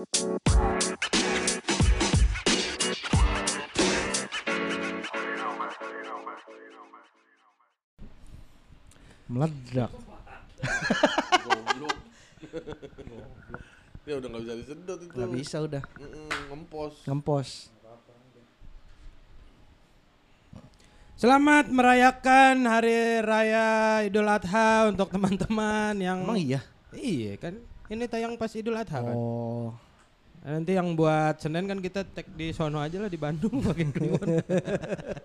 Meledak. Ya udah nggak bisa disedot itu. Gak bisa udah. Mm-mm, ngempos. Ngempos. Selamat merayakan Hari Raya Idul Adha untuk teman-teman yang Emang iya? Iya kan. Ini tayang pas Idul Adha kan. Oh. Nanti yang buat Senin kan kita tag di sono aja lah di Bandung pakai kliwon.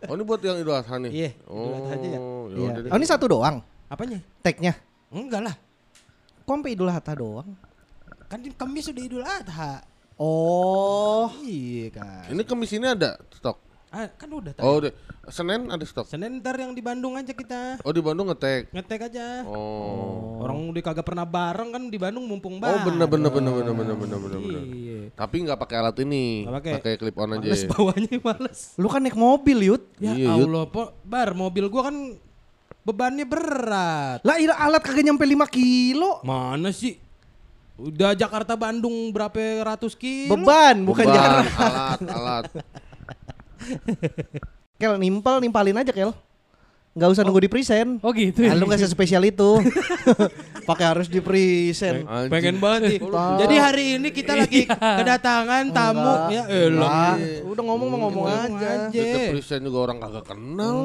Oh ini buat yang Idul Adha nih? Iya, Idul Adha aja ya. Oh, Iya. udah deh. Oh ini satu doang Apanya? tagnya. Enggak lah. Kok sampai Idul Adha doang? Kan di Kamis sudah Idul Adha. Oh. Iya kan. Ini kemis ini ada stok. Ah, kan udah tadi. Oh, udah. Senin ada stok. Senin ntar yang di Bandung aja kita. Oh, di Bandung ngetek. Ngetek aja. Oh. Orang udah kagak pernah bareng kan di Bandung mumpung bareng. Oh, bener bener bener bener bener bener bener. Iya. Tapi nggak pakai alat ini. Pakai pakai clip on aja. Males bawahnya males. Lu kan naik mobil, Yud. Iya, ya iya, Allah, po. Bar, mobil gua kan bebannya berat. Lah, iya alat kagak nyampe 5 kilo. Mana sih? Udah Jakarta Bandung berapa ratus kilo? Beban, bukan Beban, jarak. Alat, alat. Kel nimpal nimpalin aja, Kel. Nggak usah nunggu di present. Oh gitu ya. lu nggak sespesial itu. Pakai harus di present. Anjing. Pengen banget nih. Jadi hari ini kita lagi kedatangan tamu ya elah. Lah, udah ngomong mau ngomong Ngomong aja. aja. Kita present juga orang kagak kenal.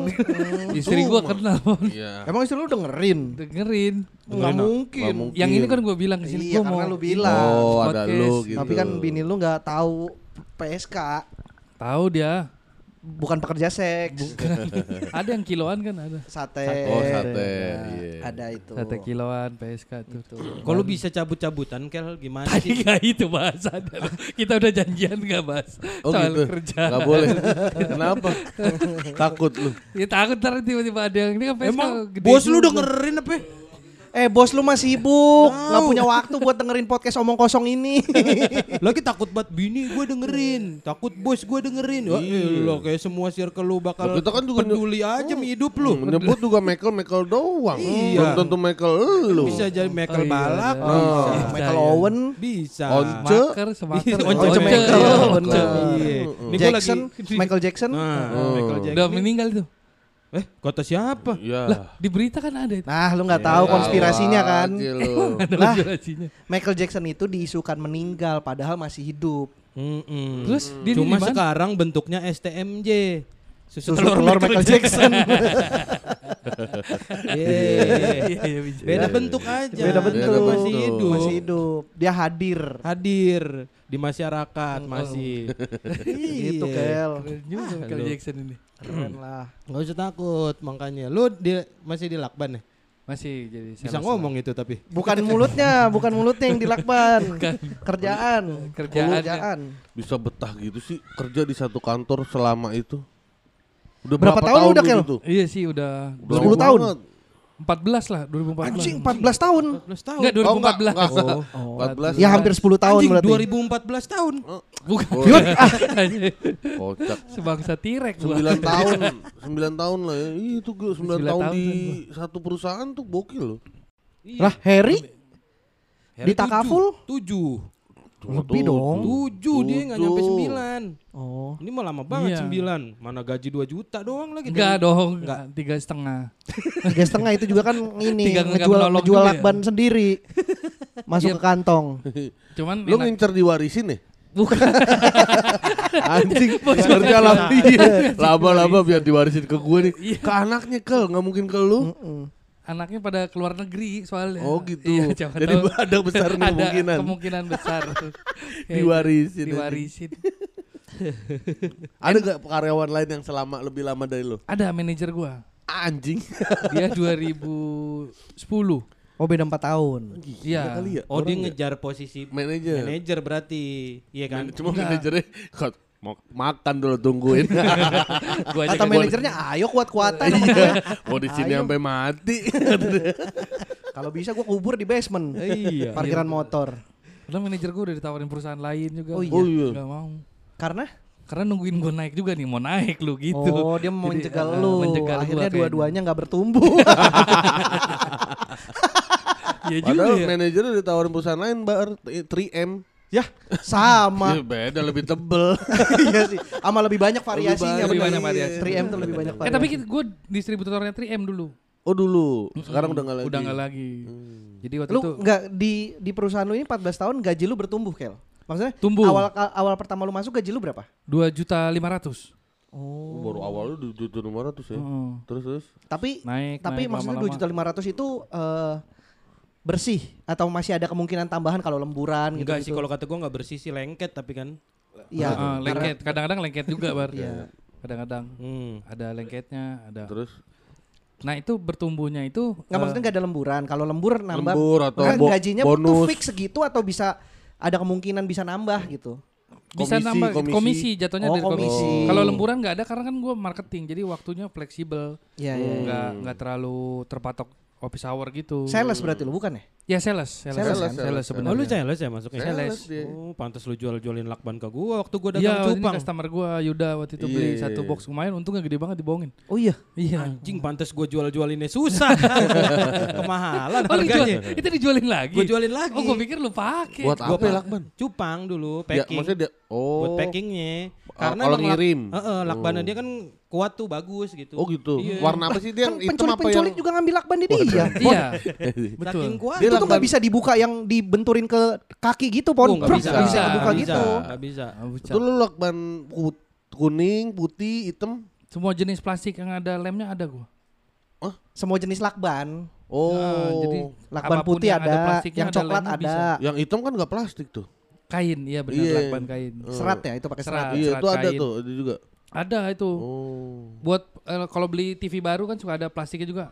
Istri gua Cuma. kenal. Iya. Emang istri lu dengerin? Dengerin. Nggak mungkin. Mungkin. Yang ini kan gua bilang ke sini Iya, gua mau lu bilang. Oh ada lu gitu. Tapi kan bini lu nggak tahu PSK, tahu dia. Bukan pekerja seks. ada yang kiloan kan ada. Sate. Oh sate. Nah, Iya. Ada itu. Sate kiloan PSK tuh. Kalau bisa cabut-cabutan Kel gimana Tadi sih? gak itu bahasannya. Kita udah janjian gak bahas Oh soal gitu. kerja. Gak boleh. Kenapa? Takut lu. Ya takut ntar tiba-tiba ada yang ini kan PSK Emang gede bos lu juga. dengerin apa? Eh bos lu mah sibuk, nggak punya waktu buat dengerin podcast omong kosong ini. Lagi takut banget bini gue dengerin, takut bos gue dengerin. Wah, elah, kayak semua circle lu bakal kita kan juga peduli aja sama hidup lu. Hmm, Nyebut juga Michael Michael doang. Iya. Belum tentu Michael lu. Bisa jadi Michael Oh, iya. Balak, Oh, bisa. iya. Michael iya. Owen, Bisa. Once. Maker semaker. Once Once. Michael. Iya, Once. bener. Iya. Ini gua Jackson, lagi Michael Jackson. Nah, Oh. Michael Jackson. Udah meninggal tuh. Eh, kota siapa? Iya. Lah, di berita kan ada itu. Nah, lu nggak tahu Ya, konspirasinya kan? lu. Lah. konspirasinya. Michael Jackson itu diisukan meninggal padahal masih hidup. Mm-mm. Terus dia Cuma sekarang bentuknya STMJ. Susu, Susu telur Michael Jackson. Iya. Iya, iya, bisa. Beda bentuk aja. Beda bentuk. Masih hidup. Masih hidup. Dia hadir. Hadir di masyarakat masih. Gitu, Iya. Kel. Keren juga Michael Aduh. Jackson ini. Keren lah. Nggak usah takut makanya. Lu di, masih di lakban ya? Masih jadi Bisa ngomong itu tapi. Bukan mulutnya, bukan mulutnya yang dilakban. Kerjaan. Kerjaannya. Kerjaan. Bisa betah gitu sih kerja di satu kantor selama itu. Udah Berapa berapa, tahun tahun udah, Kel? gitu? Iya sih udah Udah 10 lama tahun? banget. 14 lah 2014. Anjing 14 tahun. 14 tahun. Enggak Oh, enggak, 2014. enggak. Oh. 14 Ya hampir 10 tahun Anjing, berarti. 2014 tahun. Bukan. Oh, ah, kocak. Sebangsa Tirek gua. 9 tahun, 9 tahun lah ya. Ih, Itu 9, Sembilan tahun tahun di kan satu perusahaan tuh gokil loh. lah Harry Harry Di Takaful? Tujuh. Lebih dong. Tujuh dia nggak nyampe sembilan. Oh. Ini mah lama banget Iya. sembilan. Mana gaji 2 juta doang lagi. Enggak dong, Enggak. tiga setengah. Tiga setengah itu juga kan ini Tiga ngejual ngejual juga ya? lakban sendiri. Masuk Iya. ke kantong. Cuman Lu ngincer diwarisin ya? bukan Anjing, kerja lama iya. Laba-laba biar diwarisin ke gue nih. Ke anaknya kel, nggak mungkin ke lu. Anaknya pada keluar negeri soalnya. Oh gitu. Iya, Jadi tahu. ada besar ada kemungkinan. kemungkinan besar. Ya, Diwarisin. Diwarisin. Ada gak karyawan lain yang selama lebih lama dari lu? Ada manajer gua. Anjing. Dia 2010. Oh beda 4 tahun. Iya. ya. Oh dia Orang ngejar posisi manajer. manajer berarti. Iya kan? Cuma manajernya mau makan dulu tungguin. Gua aja Kata manajernya ayo kuat-kuatan. Iya. Mau di sini sampai mati. Kalau bisa gua kubur di basement. Iya. Parkiran motor. Karena manajer gua udah ditawarin perusahaan lain juga. Oh iya. Oh iya. Gak mau. Karena Karena nungguin gua naik juga nih, mau naik lu gitu. oh dia mau Jadi, menjegal uh, lu. Akhirnya dua-duanya nggak bertumbuh. Iya juga Padahal ya. manajernya ditawarin perusahaan lain, Bar. 3M. Ya, sama. Iya, beda lebih tebel. iya sih. Sama lebih banyak variasinya. Lebih bener. banyak variasi. 3M tuh lebih banyak Eh variasi. tapi gue distributornya 3M dulu. Oh dulu, sekarang udah nggak lagi. Udah nggak lagi. Jadi waktu lu itu nggak di di perusahaan lu ini 14 tahun gaji lu bertumbuh, Kel. Maksudnya Tumbuh. awal awal pertama lu masuk gaji lu berapa? dua juta lima ratus. Oh, baru awal lu tujuh lima ratus ya. Terus terus. Tapi Naik, tapi naik maksudnya dua juta lima ratus itu eh, bersih atau masih ada kemungkinan tambahan kalau lemburan gitu? Enggak sih kalau kata gua nggak bersih sih lengket tapi kan. Iya. Heeh, lengket. Kadang-kadang lengket juga bar. Iya. Kadang-kadang Hmm. ada lengketnya, ada. Terus Nah itu bertumbuhnya itu. Nggak eh, maksudnya nggak ada lemburan. Kalau lembur nambah Lembur atau kan bo- gajinya tuh bonus. fix segitu atau bisa ada kemungkinan bisa nambah gitu. bisa komisi, nambah komisi. komisi, jatuhnya Oh, dari komisi. komisi. Kalau lemburan nggak ada karena kan gue marketing, jadi waktunya fleksibel, Iya iya. iya. nggak nggak terlalu terpatok office hour gitu. Sales berarti lu bukan ya? Ya sales, sales, Sales, sales, sales. sebenarnya. Oh lu sales ya masuknya? Sales dia. Oh, pantas lu jual-jualin lakban ke gua waktu gua dagang Iya, ini cupang. customer gue Yuda waktu itu beli Iya. satu box lumayan, untungnya gede banget dibohongin. Oh iya. Iya. Anjing pantas gua jual-jualinnya susah. Kemahalan Oh, dijual, harganya. itu dijualin lagi. Gua jualin lagi. Oh, gue pikir lu pakai. buat Gua apa ya pa- lakban? Cupang dulu, Ya, packing. maksudnya dia oh. buat packingnya. Karena kalau ngirim. Heeh, lakbannya dia kan kuat tuh bagus gitu. Oh gitu. Iya. Warna apa sih dia Kan hitam apa yang penculik-penculik juga ngambil lakban di dia. Iya. Betul. Saking kuat. Dia itu tuh lakban- nggak bisa dibuka yang dibenturin ke kaki gitu, pon. Oh, nggak Brok, bisa. nggak bisa buka gitu. bisa, nggak bisa. Ah. Itu lu lakban put- kuning, putih, hitam. Semua jenis plastik yang ada lemnya ada gue. Semua jenis lakban. Oh. Nah, jadi Lakban putih yang ada, plastiknya, yang ada coklat ada. bisa. yang hitam kan nggak plastik tuh. Kain, iya benar Iya. lakban kain. Serat ya, itu pakai serat. Serat. iya, itu ada kain. tuh, itu juga. Ada itu. Oh. Buat eh, kalau beli TV baru kan suka ada plastiknya juga.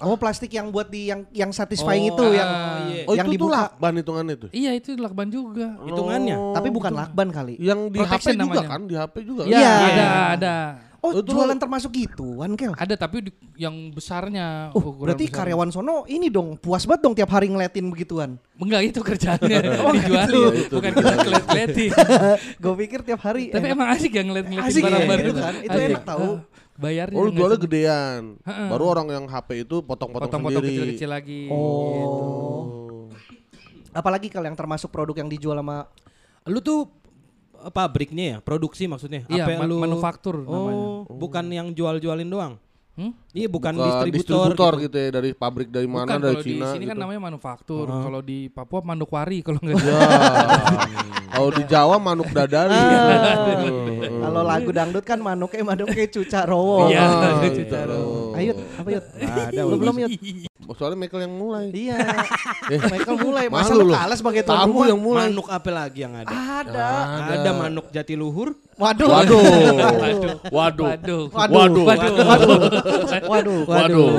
Oh, plastik yang buat di yang yang satisfying Oh, itu yang ah, iya. Oh, yang itu tuh dibuka. lakban hitungannya tuh. Iya itu lakban juga. Hitungannya. Oh. Tapi bukan lakban kali. Yang di Protection HP juga namanya. kan, di HP juga. Iya Iya. ada ada. Oh, Itu jualan termasuk gituan, Kel. Ada tapi di- yang besarnya. Oh, ukuran berarti besar. karyawan sono ini dong puas banget dong tiap hari ngeliatin begituan. Enggak itu kerjaannya Oh, dijualin, itu. Itu bukan kita ngeliat-ngeliatin. Gue pikir tiap hari. Tapi enak. emang asik ya ngeliat-ngeliatin Asik barang-barang itu kan. Itu Asik. enak tahu. Ah, Bayarnya Oh, lu jualnya gedean. Heeh. Baru orang yang HP itu potong-potong potong-potong kecil-kecil lagi. Oh. Oh. Apalagi kalau yang termasuk produk yang dijual sama Lu tuh eh, pabriknya ya, produksi maksudnya. Iya, Apa ma- lu manufaktur namanya. Oh, bukan yang jual-jualin doang. Hmm? Iya, bukan, Bukan distributor. distributor gitu. gitu. ya dari pabrik dari mana Bukan dari kalau di Cina sini kan gitu. namanya manufaktur. Uh-huh. Kalau di Papua manukwari kalau nggak Ya. Kalau di Jawa manuk dadari. kalau lagu dangdut kan manuknya manuknya cucarowo. Iya, Ah, gitu. Caro. Ayo, apa yut? Ada, Belum belum yut. Oh, Soalnya Michael yang mulai. Iya. Michael mulai. Masa lu lu. kalah sebagai tuan Tamu rumah? yang mulai. Manuk apa lagi yang ada? Ada. Ada, manuk jatiluhur. Waduh. Waduh. Waduh. Waduh. Waduh. Waduh. Waduh. Waduh. Waduh.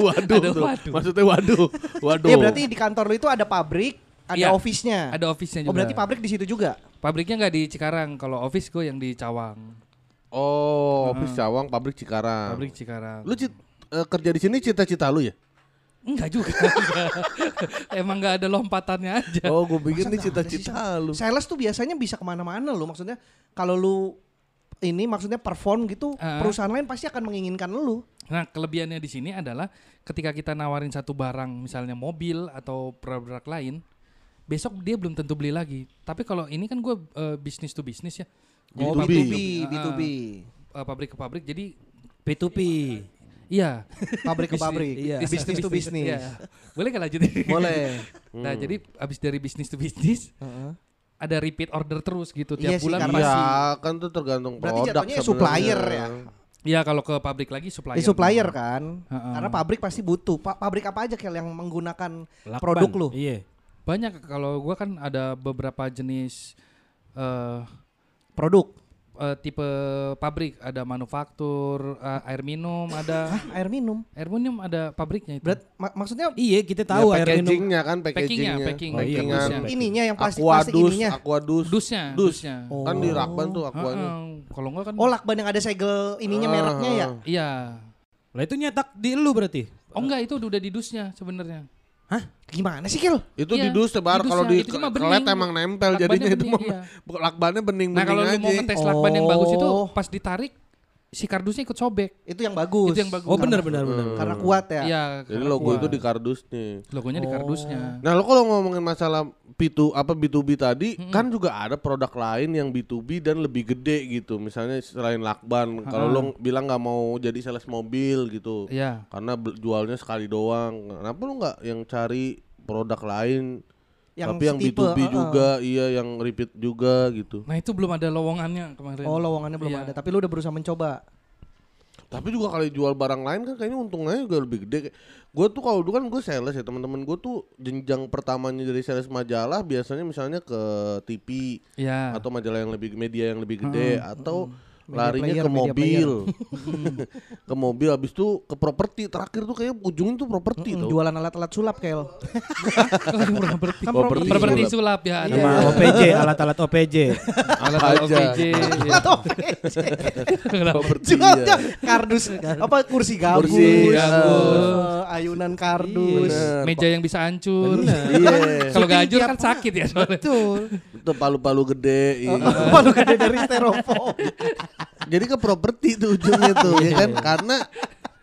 Waduh. Aduh, tuh. waduh. Maksudnya waduh. Waduh. Iya berarti di kantor lu itu ada pabrik, ada Iya. office-nya. Ada office-nya juga. Oh berarti pabrik di situ juga. Pabriknya nggak di Cikarang. Kalau office gue yang di Cawang. Oh, office Cawang, pabrik Cikarang. Pabrik Cikarang. Lu cit- eh, kerja di sini cita-cita lu ya? Enggak juga. Emang nggak ada lompatannya aja. Oh, gue pikir ada sih, cita-cita lu. Sales tuh biasanya bisa ke mana-mana loh. Maksudnya kalau lu ini maksudnya perform gitu, Ah. perusahaan lain pasti akan menginginkan lu. Nah, kelebihannya di sini adalah ketika kita nawarin satu barang, misalnya mobil atau produk lain, besok dia belum tentu beli lagi. Tapi kalau ini kan gue bisnis to bisnis ya. Jadi Oh, B2B. B2B, Ah. B2B. eh, pabrik ke pabrik. Jadi P2P. iya, Pabrik ke pabrik. iya. Bisnis to bisnis. Iya. Boleh nggak lanjutin? Boleh. Nah, jadi abis dari bisnis to bisnis Heeh. Ada repeat order terus gitu Iya tiap sih, bulan karena pasti. Iya, kan tuh tergantung Berarti produk jatuhnya sebenarnya. supplier ya. Iya, kalau ke pabrik lagi supplier. Di supplier kan. Heeh. Karena pabrik pasti butuh. Pa- pabrik apa aja Kel yang menggunakan Lakban. produk lu? Iya. Banyak kalau gua kan ada beberapa jenis eh Produk. Eh, tipe pabrik ada manufaktur eh, air minum ada Hah, air minum. air minum ada pabriknya itu Berat ma- maksudnya Iya, kita tahu ya, air minum. packagingnya kan Packingnya, packagingnya. packing, Oh, iya, busnya. ininya yang plastik plastik Aquadus, ininya. Aquadus. dusnya Dus. dusnya Oh. Kan di Rakban tuh aquanya. Heeh, kalau enggak kan Oh, lakban yang ada segel ininya Ah, mereknya ya. iya Lah itu nyetak di lu berarti. oh enggak itu udah di dusnya sebenarnya Hah? Gimana sih Kil? Itu iya, ya, di dus tebar kalau di kelet emang nempel lakban jadinya itu mah iya. lakbannya bening-bening nah, kalau aja. Lu mau ngetes lakban yang bagus itu oh. pas ditarik si kardusnya ikut sobek. Itu yang bagus. Itu yang bagus. Oh benar benar benar. Karena kuat ya. Iya. Jadi logo kuat. itu di kardusnya. logonya di kardusnya. Nah, lo kalau ngomongin masalah B2 apa B2B tadi, kan juga ada produk lain yang B2B dan lebih gede gitu. Misalnya selain lakban, kalau lo bilang nggak mau jadi sales mobil gitu. Iya. Karena jualnya sekali doang. Kenapa lo nggak yang cari produk lain Yang tapi yang setipe, B2B uh-uh. juga, iya yang repeat juga gitu. Nah itu belum ada lowongannya kemarin. Oh lowongannya belum Iya. ada. Tapi lu udah berusaha mencoba. Tapi juga kalau jual barang lain kan kayaknya untungnya juga lebih gede. Gue tuh kalau dulu kan gue sales ya teman-teman gue tuh jenjang pertamanya dari sales majalah biasanya misalnya ke TV Iya. atau majalah yang lebih media yang lebih gede atau Media larinya player, ke mobil. ke mobil habis itu ke properti terakhir tuh kayak ujungnya tuh properti Mm, tuh. Jualan alat-alat sulap Kel. Properti. Kan Properti Properti sulap. sulap ya ada. Iya. Sama OPJ, alat-alat OPJ. Alat. OPJ. Properti. Jualnya iya. kardus apa kursi gabus, Kursi gabus. eh, ayunan kardus. Bener. Meja yang bisa hancur. Iya. Kalau gak hancur kan sakit ya soalnya. Betul. Itu palu-palu gede. iya. Palu gede dari styrofoam. Jadi ke properti tuh ujungnya tuh ya kan karena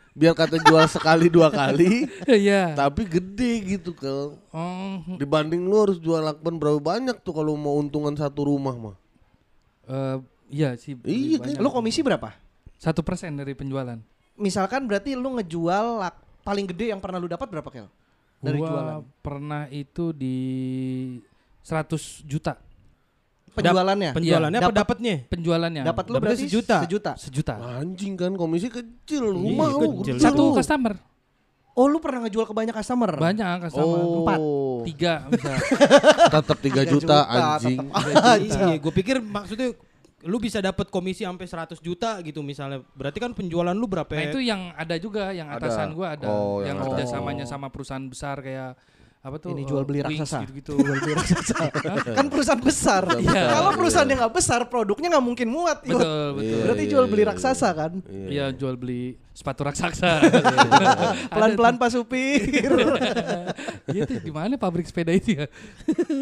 biar kata jual sekali dua kali Iya. tapi gede gitu ke Oh, dibanding lu harus jual lakban berapa banyak tuh kalau mau untungan satu rumah mah eh, iya sih. Iya, banyak. Lu komisi berapa? Satu persen dari penjualan. Misalkan berarti lu ngejual lak- paling gede yang pernah lu dapat berapa Kel? Dari Gua jualan. pernah itu di 100 juta Penjualannya. Penjualannya apa Dapat- dapatnya? penjualannya. Dapat lu berarti sejuta. Sejuta. sejuta. anjing kan komisi kecil rumah lu kecil. gede Satu lu. customer. Oh, lu pernah ngejual ke banyak customer? Banyak customer. oh Empat. Tiga bisa. tetap 3 juta, anjing Iya, gue pikir maksudnya lu bisa dapat komisi sampai 100 juta gitu misalnya. Berarti kan penjualan lu berapa? Nah itu yang ada juga yang Ada. atasan gua ada Oh, yang yang ada. kerjasamanya sama perusahaan besar kayak apa tuh Ini jual beli eh, raksasa. gitu-gitu. Jual beli raksasa. kan perusahaan besar. Iya. Kalau perusahaan yang nggak besar, produknya nggak mungkin muat. Betul betul. Berarti Iya, jual iya, beli iya. raksasa kan? Iya jual beli sepatu raksasa. Pelan-pelan Pak Supir. Itu gimana pabrik sepeda itu ya?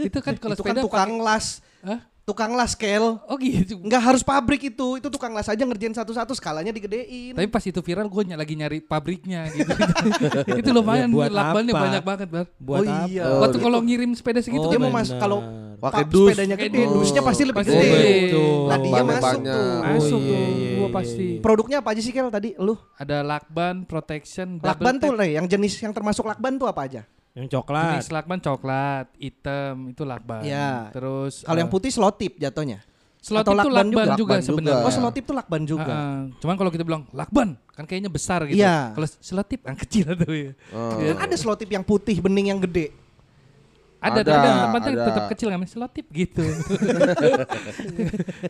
itu kan kalau kan sepeda tukang las. Hah? Tukang las Kel. Oh gitu. Nggak harus pabrik itu. Itu tukang las aja ngerjain satu-satu skalanya digedein. Tapi pas itu viral gue lagi nyari pabriknya gitu. itu lumayan Ya, buat lakbannya banyak banget, Bar. Buat Oh, apa? iya. Oh, Waktu kalau ngirim sepeda segitu Oh, dia kan mau mas kalau Pakai dus. sepedanya gede, dus. dusnya pasti lebih Pasti gede. gede. Nah, dia masuk banyak. tuh. Masuk iya, tuh, iya, gua iya, pasti. Produknya apa aja sih Kel tadi? Lu? Ada lakban, protection, double Lakban tuh nih, yang jenis yang termasuk lakban tuh apa aja? Yang coklat. Jenis lakban coklat, hitam itu lakban. Iya. Terus Kalau yang eh, putih slotip jatuhnya. atau itu lakban lakban juga? juga, sebenarnya. Oh, slotip tuh lakban juga. Heeh. Cuman kalau kita bilang lakban kan kayaknya besar gitu. Iya. Kalau selotip kan kecil tuh ya. Oh. Iya. Kan ada slotip yang putih bening yang gede. Ada, Ada, tapi yang penting ada. tetap kecil kan selotip gitu.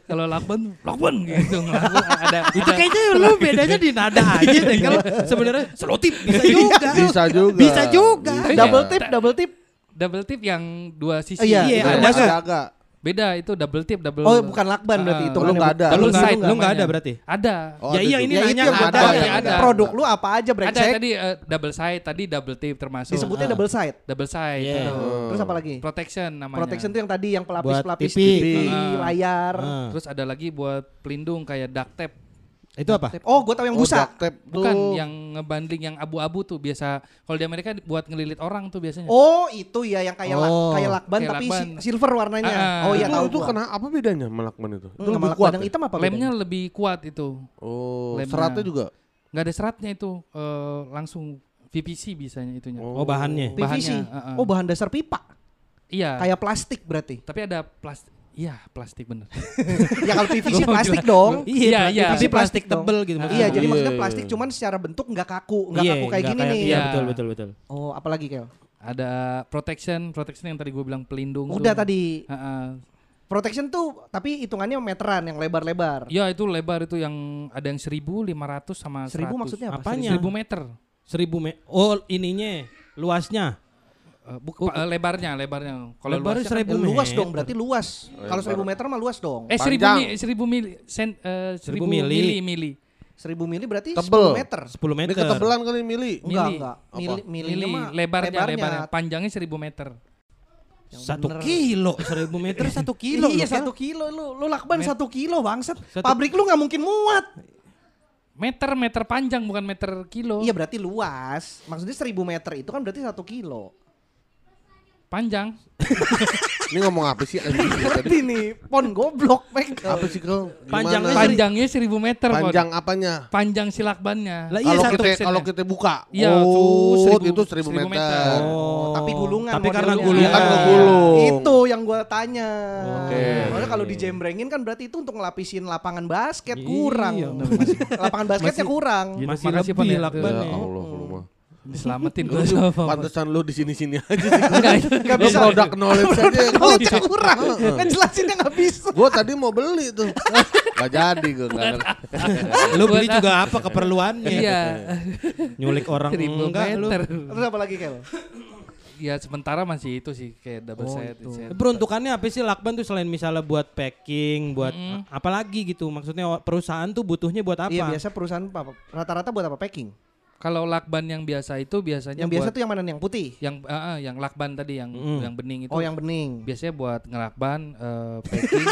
kalau lakban, lakban gitu. Lakban ada Itu ada- kayaknya lu bedanya di nada aja deh. Kalau sebenarnya selotip bisa juga. bisa juga Bisa juga. Double tip, double tip. double tip yang dua sisi. Iya, Iya, Ada ada ada agak Beda itu double tip, double. Oh, bukan lakban berarti Ah, itu. lu nggak ada. Lu Double nggak side lu nggak ada berarti. Ada. Oh, ya ada iya ini Ya itu nanya ada, tanya. ada. Produk lu apa aja Ada brengsek? tadi eh, double side, tadi double tip termasuk. Disebutnya Ah. double side. double side. Iya. gitu. Terus apa lagi? Protection namanya. Protection tuh yang tadi yang pelapis-pelapis TV. TV, layar. Ah. Terus ada lagi buat pelindung kayak duct tape. Itu apa? Oh, gue tahu yang Oh, busa. duct tape tuh. Bukan yang ngebanding yang abu-abu tuh biasa. Kalau di Amerika buat ngelilit orang tuh biasanya. Oh, itu ya yang kayak lak- Oh. kayak lakban Kayak tapi lakban. si- silver warnanya. Ah, oh iya itu, tahu itu gua. kena apa bedanya melakban itu? Itu Hmm, sama lebih lakban kuat. yang ya? hitam apa Lemnya bedanya? lebih kuat itu. Oh, lemnya. seratnya juga. Nggak ada seratnya itu. eh, langsung VPC bisanya itunya. Oh, bahannya. PVC. bahannya, ah, ah. Oh, bahan dasar pipa. Iya. Kayak plastik berarti. Tapi ada plastik. Iya, plastik bener. ya kalau PVC Gua plastik dong. Iya, iya. Tapi plastik Plastik tebel gitu. maksudnya. Iya, jadi Iya, maksudnya iya, plastik iya. cuman secara bentuk nggak kaku, nggak Iya, kaku kayak gini nih. Iya, betul betul betul. Oh, apalagi Kel? Ada protection, protection yang tadi gue bilang pelindung. Udah tuh. tadi Ah, ah. protection tuh tapi hitungannya meteran yang lebar-lebar. Ya itu lebar itu yang ada yang 1500 sama 100. 1000 maksudnya apa? Apanya? 1000 meter. Seribu me Oh ininya luasnya. Eh, buk- pa- eh, lebarnya, lebarnya. Kalau Lebarnya luasnya seribu luas meter. dong, berarti luas. Kalau 1000 meter mah luas dong. Eh 1000 Panjang. mili, 1000 mili, sen, eh, 1000 1000 mili. mili, mili. 1000 mili berarti Tebel. 10 meter. 10 Ini meter. ketebelan kali mili. Enggak, Mili. enggak. Apa? Mili, Mili, milinya mah lebarnya, lebarnya, panjangnya 1000 meter. Yang Satu bener. kilo, seribu meter satu kilo. iya satu kilo lu lu lakban Met- satu kilo bangsat Satu- pabrik lu nggak mungkin muat Meter meter panjang bukan meter kilo. Iya berarti luas. Maksudnya 1000 meter itu kan berarti satu kilo. Panjang. Ini ngomong apa sih anjing ya? Ngerti nih, pon goblok, Mek. Apa sih kau? Panjangnya? Panjangnya 1000 meter. Panjang apanya? Panjang si lakbannya. Lah iya Kalau kita kalau kita buka, Iya, oh, tuh, itu 1000 seribu- seribu meter. meter. Oh, tapi gulungan Tapi karena gulungan. Iya kan ngegulung. Itu yang gua tanya. Oke. Soalnya kalau dijembrengin kan berarti itu untuk ngelapisin lapangan basket Iya. kurang. Masih- lapangan basketnya kurang. Gitu, Masih lebih Pon, ya. lakban Ya nih. Allah, lu mah. Diselamatin Lu gua sama Papa. Pantesan lu di sini-sini aja sih. Itu Nggak Lu bisa. produk knowledge aja. Knowledge kurang. Ngejelasinnya nggak bisa. Gue tadi mau beli tuh. Gak jadi gue. Lu beli juga apa keperluannya? Iya. Nyulik orang 1000 enggak lu. meter. Terus apa lagi, Kel? Ya sementara masih itu sih kayak double set, set. Peruntukannya apa sih lakban tuh selain misalnya buat packing, buat Mm. apa lagi gitu? Maksudnya perusahaan tuh butuhnya buat apa? Iya, biasa perusahaan apa? Rata-rata buat apa packing? Kalau lakban yang biasa itu biasanya Yang biasa buat tuh yang mana nih? Yang putih? yang ah, ah, yang lakban tadi yang Mm. yang bening itu. Oh, yang bening. biasanya buat ngelakban eh, packing.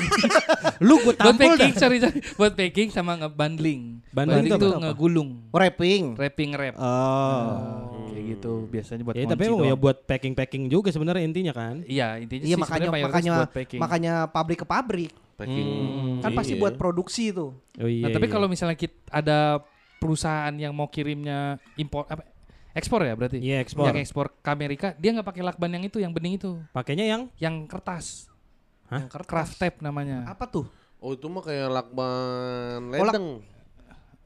Lu gue buat dah. packing, sorry, sorry. Buat packing sama ngebundling. Bundling Bundling itu itu apa? ngegulung, Wrapping. wrapping wrap. Oh. kayak gitu biasanya buat Ya, tapi ya doang. buat packing-packing juga sebenarnya intinya kan. Iya, intinya Iya sih makanya makanya buat packing. makanya pabrik ke pabrik Packing. kan pasti Iya. buat produksi tuh. Oh iya. nah, tapi iya. kalau misalnya kita ada perusahaan yang mau kirimnya impor apa ekspor ya berarti? Iya, ekspor. Yang ekspor ke Amerika, dia nggak pakai lakban yang itu, yang bening itu, pakainya yang yang kertas. Hah? Yang ker- craft tape namanya. Apa tuh? Oh itu mah kayak lakban Oh, lak- ledeng.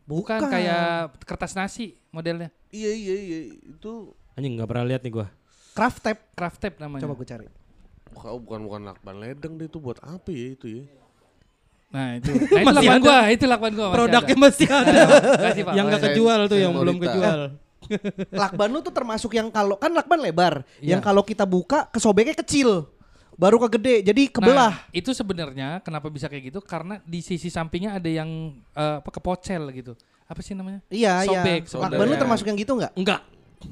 Bukan kayak kertas nasi modelnya. Iya iya iya itu anjing nggak pernah lihat nih gua. Craft tape. Craft tape namanya. Coba gue cari. bukan bukan, bukan lakban ledeng deh itu buat apa ya itu ya? Nah, itu. Nah, itu ada. gua, itu lakban gua. masih Produknya ada. masih ada. Kasih, Pak. yang nggak kejual tuh, yang belum kejual. Lakban lu tuh termasuk yang kalau kan lakban lebar, Iya. yang kalau kita buka kesobeknya kecil, baru ke gede, jadi kebelah. Nah, itu sebenarnya kenapa bisa kayak gitu? Karena di sisi sampingnya ada yang eh, apa kepocel gitu. Apa sih namanya? iya sobek, iya. sobek. Lakban lu Iya. termasuk yang gitu nggak? Enggak.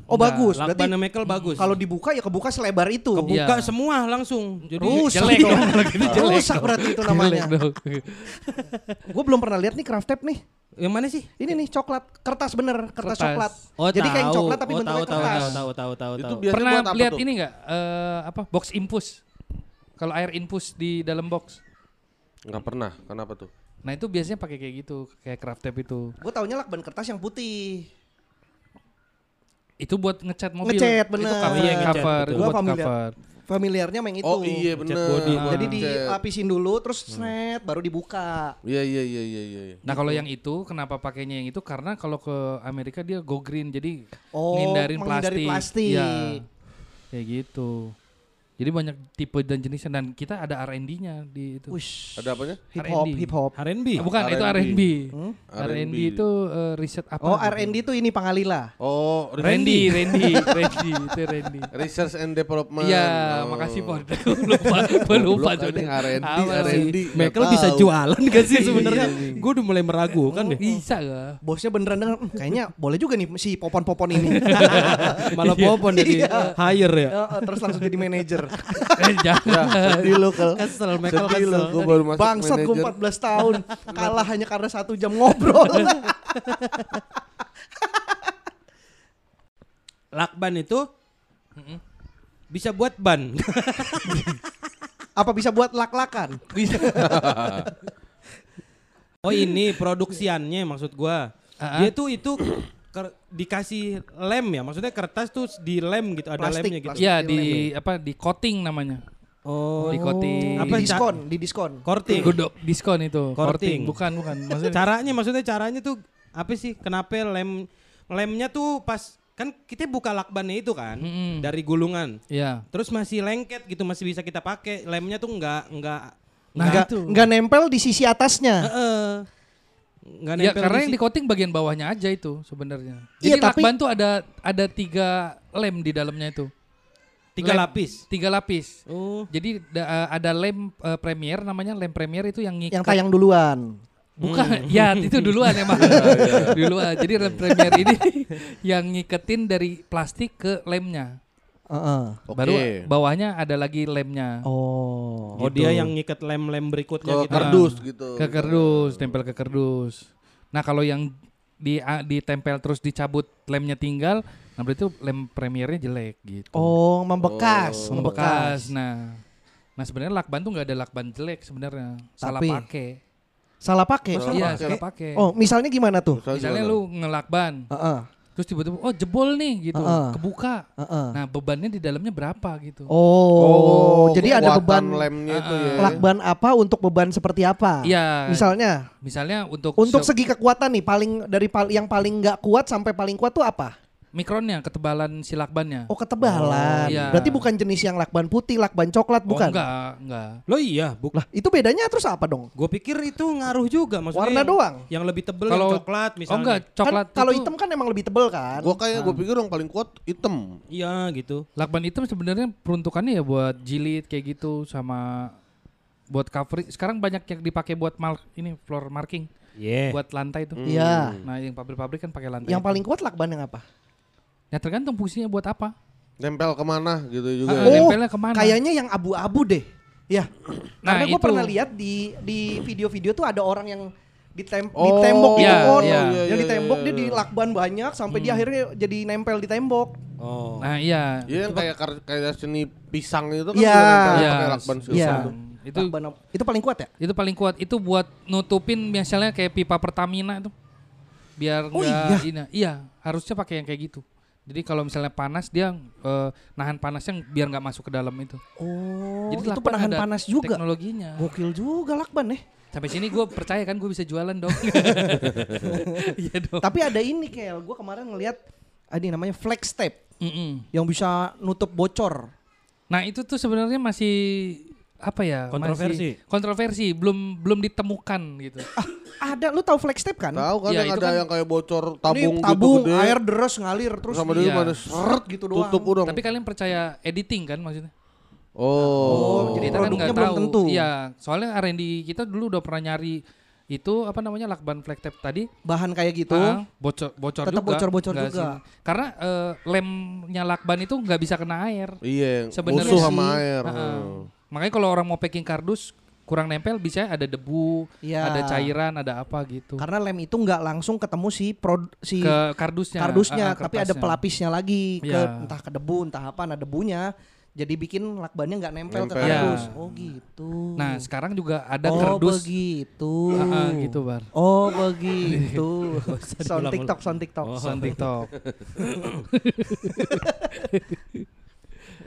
Oh Enggak. bagus. Berarti Lakban Michael bagus. kalau dibuka ya kebuka selebar itu. kebuka Iya. semua langsung. Jadi Rusak jelek dong. dong, kalau jelek Rusak dong. berarti itu namanya. Gue belum pernah lihat nih craft tape nih. yang mana sih? Ini nih coklat, kertas bener, kertas, Kertas. coklat. Oh, Jadi kayak tahu. coklat tapi oh, bentuknya tahu, tahu, kertas. tahu, tahu, tahu, tahu, Itu tahu. biasanya Pernah lihat ini enggak? eh apa? Box infus. Kalau air infus di dalam box. Nggak pernah. Kenapa tuh? Nah, itu biasanya pakai kayak gitu, kayak craft tape itu. Gue taunya lakban kertas yang putih. Itu buat ngecat mobil. Ngecat, Itu bener. cover, Iya, ngecat, cover, itu Gua buat familiar. cover. Familiarnya main itu. Oh iya bener. body gua. Jadi dilapisin dulu terus snet baru dibuka. Iya iya iya iya iya. Nah kalau yang itu kenapa pakainya yang itu karena kalau ke Amerika dia go green jadi Oh, ngindarin menghindari plastik. plastik. Iya. Kayak gitu. Jadi banyak tipe dan jenisnya dan kita ada R&D-nya di itu. Wish. Ada apanya? Hip hop, hip hop. R&B. Ah, bukan itu R&D. R&D. Hmm? R&D itu eh, riset apa? Oh, gitu. R&D itu ini Pangalila. Oh Randy, Randy, Randy, itu Randy. Research and Development. Iya, Oh. makasih Pon. lupa, gua lupa anjing, R&D? R&D. Michael bisa jualan gak sih sebenarnya? Iya, Gue udah mulai meragukan deh. Bisa gak? Bosnya beneran denger, "Hmm, kayaknya boleh juga nih si popon-popon ini. Malah popon jadi Iya. hire ya. Ya, terus langsung jadi manajer. Eh, jangan. Sedih lu Kel. Kesel, Michael Sedih lu, kesel. gue baru masuk Bangsat gue manajer. 14 tahun. Kalah hanya karena satu jam ngobrol. Lakban itu bisa buat ban. Apa bisa buat lak-lakan? Bisa. oh ini produksiannya maksud gua. Ah, Dia tuh itu dikasih lem ya, maksudnya kertas tuh di lem gitu, ada Plastik, lemnya gitu. plastik. Iya Lem di apa di coating namanya. Oh, Di coating. Apa, di diskon, di diskon. korting. Godok diskon itu. Coating. Bukan, bukan. Maksudnya Caranya maksudnya caranya tuh apa sih? Kenapa lem lemnya tuh pas kan kita buka lakbannya itu kan Mm-mm. dari gulungan. Iya. Terus masih lengket gitu, masih bisa kita pakai. Lemnya tuh enggak enggak Nah, Nggak, itu. nggak nempel di sisi atasnya. Heeh. Enggak Ya nempel karena di yang di coating bagian bawahnya aja itu sebenarnya. Iya, Jadi tapi- lakban tuh ada ada tiga lem di dalamnya itu. tiga lem. lapis. Tiga lapis. Oh. Jadi da- eh, ada lem eh, premier namanya lem premier itu yang ngikat. Yang tayang duluan. Bukan, ya itu duluan emang. duluan. Jadi lem premier ini yang ngiketin dari plastik ke lemnya. Heeh. Oke. Baru bawahnya ada lagi lemnya. Oh. Oh, Gitu. dia yang ngikat lem-lem berikutnya Ke gitu. kardus gitu. Ke kardus, tempel ke kardus. Nah kalau yang di a- ditempel terus dicabut lemnya tinggal, nah berarti itu lem premiernya jelek gitu. Oh, membekas, Oh. membekas. Nah, nah sebenarnya lakban tuh nggak ada lakban jelek sebenarnya, salah pakai. Salah pakai. Salah Iya, pakai. salah pakai. Oh, misalnya gimana tuh? Misalnya lu ngelakban, Heeh, terus tiba-tiba oh jebol nih gitu, Heeh. kebuka. heeh. Nah bebannya di dalamnya berapa gitu? Oh, jadi ada beban lemnya itu Ah, ya. lakban apa untuk beban seperti apa? Iya. Misalnya Misalnya untuk untuk se- segi kekuatan nih paling dari pal- yang paling nggak kuat sampai paling kuat tuh apa? Mikronnya, ketebalan si lakbannya. Oh, ketebalan. Oh, iya. Berarti bukan jenis yang lakban putih, lakban coklat Oh, bukan? enggak, enggak. Lo iya, buk. Lah, itu bedanya terus apa dong? Gue pikir itu ngaruh juga maksudnya. Warna yang, doang. Yang lebih tebel Kalau- yang coklat Oh misalnya. enggak, coklat kan kalau hitam kan emang lebih tebel kan? Gua kayak gua pikir yang paling kuat hitam. Iya gitu. Lakban hitam sebenarnya peruntukannya ya buat jilid kayak gitu sama buat cover. Sekarang banyak yang dipakai buat mal ini floor marking Iya. buat lantai itu. Iya. Nah, yang pabrik-pabrik kan pakai lantai. Yang itu. paling kuat lakban yang apa? Ya tergantung fungsinya buat apa. Nempel ke mana gitu juga. Ah, ya. nempelnya ke mana? Kayaknya yang abu-abu deh. Ya. Nah, Karena gue pernah lihat di di video-video tuh ada orang yang ditem di Oh, tembok gitu iya, Kon. iya. Yang Iya, di tembok iya, dia iya. di lakban banyak sampai dia akhirnya jadi nempel di tembok. Oh. Nah, iya. Iya yang kayak kayak seni pisang itu kan Iya. juga nempel Iya, pakai lakban silver Iya. tuh. Itu Lakban itu paling kuat ya? itu paling kuat. Itu buat nutupin misalnya kayak pipa Pertamina itu. Biar Oh, enggak iya. iya, harusnya pakai yang kayak gitu. Jadi kalau misalnya panas dia eh, nahan panasnya biar nggak masuk ke dalam itu. Oh, Jadi itu penahan panas juga. Teknologinya. Gokil juga lakban ya. Sampai sini gue percaya kan gue bisa jualan dong. Iya dong. Tapi ada ini Kel, gue kemarin ngelihat ada yang namanya flex tape Mm-mm. yang bisa nutup bocor. Nah itu tuh sebenarnya masih apa ya? Kontroversi. Masih kontroversi, belum belum ditemukan gitu. Ada, lu tahu flex tape kan? Tahu kan Iya, yang ada kan- yang kayak bocor Ini tabung, tabung gitu gede. air deres ngalir terus sama di- dia mana seret gitu doang. tutup udah. Tapi kalian percaya editing kan maksudnya? Oh. jadi Kita kan nggak tahu. tentu. Iya, soalnya R&D kita dulu udah pernah nyari itu apa namanya lakban flag tape tadi bahan kayak gitu. ah, bocor bocor Tetap juga bocor-bocor nggak juga. sih. karena eh, lemnya lakban itu nggak bisa kena air Iya, Sebenarnya musuh sama air. Ah, ah. Hmm. Makanya kalau orang mau packing kardus kurang nempel bisa ada debu Iya. ada cairan ada apa gitu Karena lem itu nggak langsung ketemu si prod si ke kardusnya kardusnya, ah, tapi ada pelapisnya lagi ke Iya. entah ke debu, entah apa, nah debunya jadi bikin lakbannya nggak nempel, ke Nempel. kardus. Iya. Oh gitu. nah sekarang juga ada oh kardus begitu. Ah, ah, gitu bar Oh begitu. sound. TikTok, sound TikTok. Oh. Sound TikTok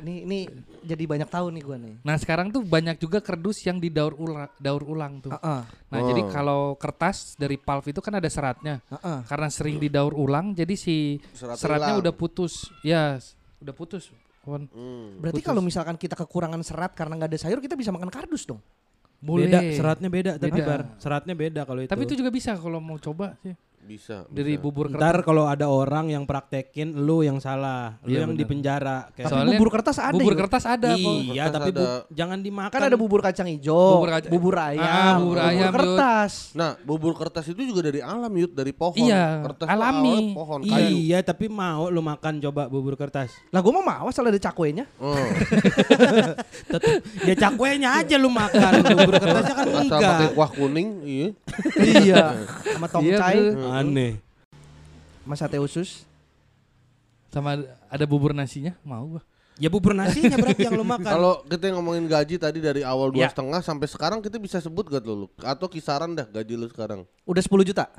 Ini ini jadi banyak tahu nih gua nih. nah sekarang tuh banyak juga kardus yang didaur ulang daur ulang tuh Heeh. nah Oh. jadi kalau kertas dari pulp itu kan ada seratnya Heeh. karena sering didaur ulang jadi si Serat seratnya hilang. udah putus ya udah putus Wan. Hmm. Berarti kalau misalkan kita kekurangan serat karena nggak ada sayur, kita bisa makan kardus dong. boleh Beda, seratnya beda, tapi Beda. Bar. Seratnya beda kalau itu. tapi itu juga bisa kalau mau coba sih Bisa. dari bisa. bubur kertas Ntar kalau ada orang yang praktekin lu yang salah, lu Iya, yang di penjara. Tapi Soalnya bubur kertas ada. bubur kertas ada kok Iya, Kertas tapi bu- ada. jangan dimakan. Kan ada bubur kacang hijau, Bubur bubur, kaca- ayam, Ah, bubur ayam, Yud. kertas. Nah, bubur kertas itu juga dari alam yud, dari pohon. Iya, kertas alami. awalnya pohon kayu. Iya, tapi mau lu makan coba bubur kertas. Lah gua mau mau asal ada cakwenya. Oh. Tetep, ya cakwenya aja lu makan, bubur kertasnya kan Asal enggak. pakai kuah kuning, iya. iya. Sama Iya, tongcai, bener. Aneh. sama sate usus. sama ada bubur nasinya mau gua Ya bubur nasinya berarti yang lu makan. Kalau kita ngomongin gaji tadi dari awal dua Ya. setengah sampai sekarang kita bisa sebut gak lu? Atau kisaran dah gaji lu sekarang? Udah 10 juta.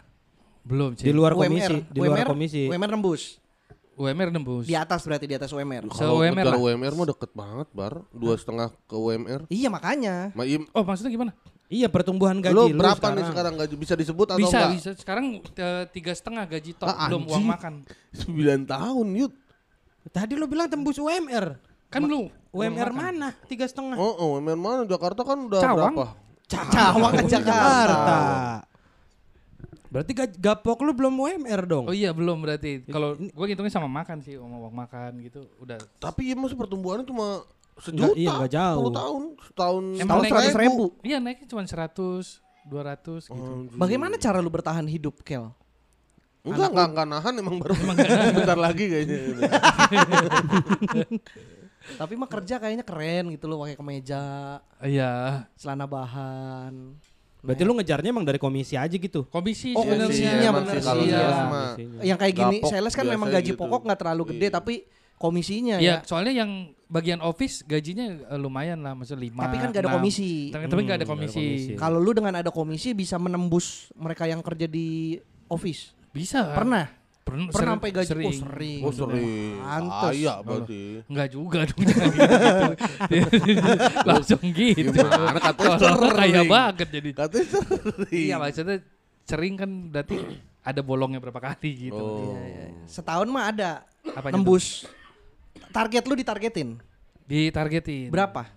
belum di sih luar UMR, komisi, di luar UMR, komisi. UMR nembus. UMR nembus Di atas berarti di atas UMR. Se Kalau UMR lah. UMR mah deket banget bar, dua setengah ke UMR. Iya makanya. Ma, im- oh maksudnya gimana Iya pertumbuhan gaji lu lu, berapa sekarang. nih sekarang gaji bisa disebut atau bisa enggak? bisa sekarang tiga setengah gaji top Ah, belum uang makan 9 tahun yud. Tadi lu bilang tembus UMR. kan uang UMR mana? Tiga setengah. Oh, oh, UMR mana? Jakarta kan udah Cawang. berapa? Cawang ke Jakarta. Berarti gaj- gapok lu belum UMR dong. oh iya belum berarti kalau gua ngitungnya sama makan sih uang uang makan gitu udah Tapi ya masa pertumbuhannya cuma sejuta. Enggak, iya, enggak jauh. 10 tahun, setahun. Emang Tahun naik- 100 ribu. iya naiknya cuma 100 200 gitu Anjing. Bagaimana cara lu bertahan hidup, Kel? Enggak, enggak, enggak nahan emang baru bentar lagi kayaknya. Tapi mah kerja kayaknya keren gitu loh pakai kemeja, iya celana bahan. Berarti lu ngejarnya emang dari komisi aja gitu. Komisi Oh, sebenarnya. komisinya emang bener sih kalau sih, iya. mah. Yang kayak gini, Gapok sales kan memang gaji gitu. pokok nggak terlalu gede Iya. tapi komisinya Iya, ya. soalnya yang bagian office gajinya eh, lumayan lah, maksudnya 5. Tapi kan gak ada komisi. Tapi, Hmm, nggak ada nggak ada komisi. komisi. Kalau lu dengan ada komisi bisa menembus mereka yang kerja di office. Bisa. Pernah? Pernah, Pernah sering- sampai gaji sering. oh sering. Oh sering. Pantes. Kaya berarti. Enggak juga dong gitu. Langsung gitu. Gimana katanya Kalau nggak kaya sering. banget jadi. Katanya sering. Iya maksudnya sering kan berarti ada bolongnya berapa kali gitu. Oh. Iya, iya. Setahun mah ada Apanya nembus. Target lu ditargetin. Ditargetin. Berapa?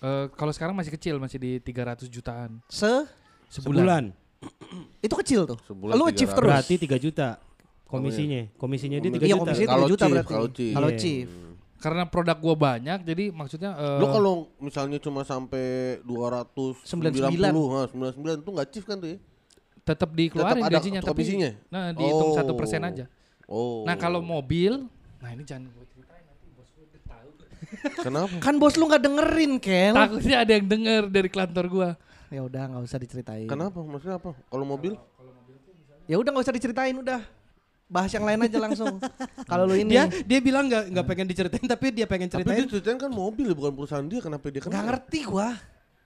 Eh, kalau sekarang masih kecil, masih di 300 jutaan Se Sebulan. itu kecil tuh. Sebulan lu achieve 300. terus. Berarti 3 juta. Komisinya. Komisinya dia 3 Iya, juta. komisinya Kalau 3 juta chief, berarti. kalau chief. Kalau Iya. chief. Karena produk gua banyak, jadi maksudnya eh, Lu kalau misalnya cuma sampai 299 nah, 99 itu enggak chief kan tuh ya? tetap dikeluarin Tetap ada gajinya, tapi komisinya? nah dihitung Oh. satu persen aja. Oh. Nah kalau mobil, nah ini jangan gua ceritain nanti bos gua udah tahu. Kenapa? Kan bos lu nggak dengerin, Kel. Takutnya ada yang denger dari kantor gua. Ya udah nggak usah diceritain. Kenapa? Maksudnya apa? Kalau mobil? Ya udah nggak usah diceritain udah. Bahas yang lain aja langsung. Kalau lu ini Dia dia bilang nggak nggak pengen diceritain tapi dia pengen Tapi ceritain. dia ceritain kan mobil ya, bukan perusahaan dia. Kenapa dia nggak kenal? ngerti gua.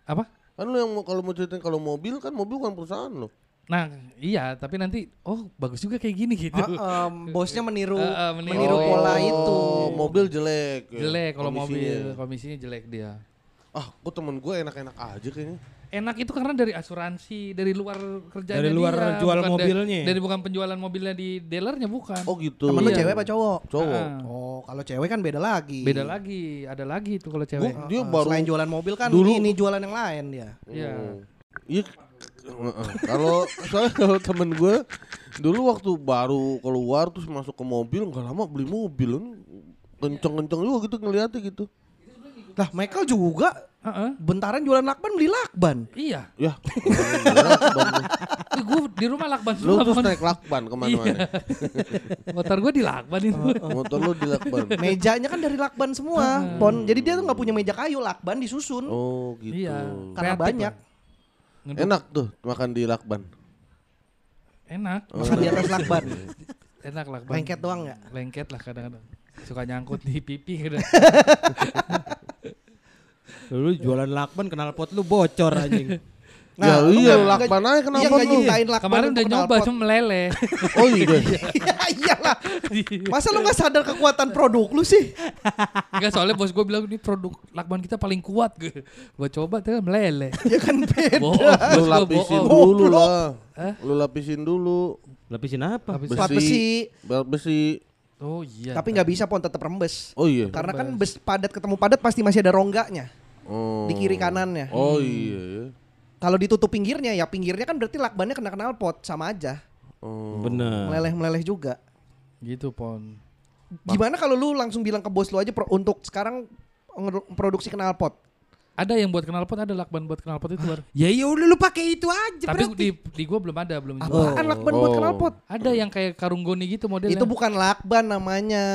Apa? Kan lu yang mau kalau mau ceritain kalau mobil kan mobil bukan perusahaan lo. Nah iya, tapi nanti oh bagus juga kayak gini gitu. Ah, em, bosnya meniru, Ah, ah, meniru, meniru. pola Oh, itu. mobil jelek. Jelek kalau mobil, komisinya. komisinya jelek dia. Ah, kok temen gue enak-enak aja kayaknya. Enak itu karena dari asuransi, dari luar kerjanya Dari luar dia, jual bukan mobilnya. dari bukan penjualan mobilnya di dealernya bukan. Oh gitu. Temen lu Iya. cewek apa cowok? Cowok. Ah. Oh, kalau cewek kan beda lagi. Beda lagi, ada lagi itu kalau cewek. Gua- dia Ah, baru selain jualan mobil kan dulu- ini jualan yang lain dia. Iya. Iya. Heeh. Kalau soalnya kalau temen gue dulu waktu baru keluar terus masuk ke mobil nggak lama beli mobil kenceng-kenceng juga gitu ngeliatnya gitu. Lah, Michael juga Heeh. bentaran jualan lakban beli lakban. Iya. Ya. gue di rumah lakban lu semua. terus Pon. naik lakban ke mana-mana. Motor gue di lakban itu. Motor lu di lakban. Mejanya kan dari lakban semua, Pon. Jadi dia tuh nggak punya meja kayu, lakban disusun. Oh gitu. Iya. Karena kreatif banyak. Ngeduk. Enak tuh makan di lakban. Enak. Makan di atas lakban. Enak lakban. Lengket doang nggak? Lengket lah kadang-kadang. Suka nyangkut di pipi kadang. Lu jualan lakban kenal pot lu bocor anjing. ya lu iya nggak- lakban aja Iya kenapa nggak lu? lakban Kemarin udah nyoba cuma meleleh. Oh iya. Ya iyalah. Masa lu nggak sadar kekuatan produk lu sih? Enggak soalnya bos gue bilang ini produk lakban kita paling kuat gue. Gue coba tuh meleleh. Ya kan beda. Bohong. Lu gua lapisin bohong. dulu lah. Hah? Lu lapisin dulu. Lapisin apa? Lapis- Plat besi. Bel besi. Oh iya. Tapi nggak bisa pon tetap rembes. Oh iya. Karena kan bes padat ketemu padat pasti masih ada rongganya Oh. di kiri kanannya. Oh iya ya. Kalau ditutup pinggirnya ya pinggirnya kan berarti lakbannya kena knalpot sama aja. Oh. Bener. Meleleh-meleleh juga. Gitu pon. Gimana kalau lu langsung bilang ke bos lu aja pro- untuk sekarang produksi knalpot? Ada yang buat knalpot, ada lakban buat knalpot itu baru. Ya iya udah lu pakai itu aja Tapi berarti. di di gua belum ada, belum. Apaan lakban buat Oh. knalpot? Ada yang kayak karung goni gitu modelnya. Itu bukan lakban namanya.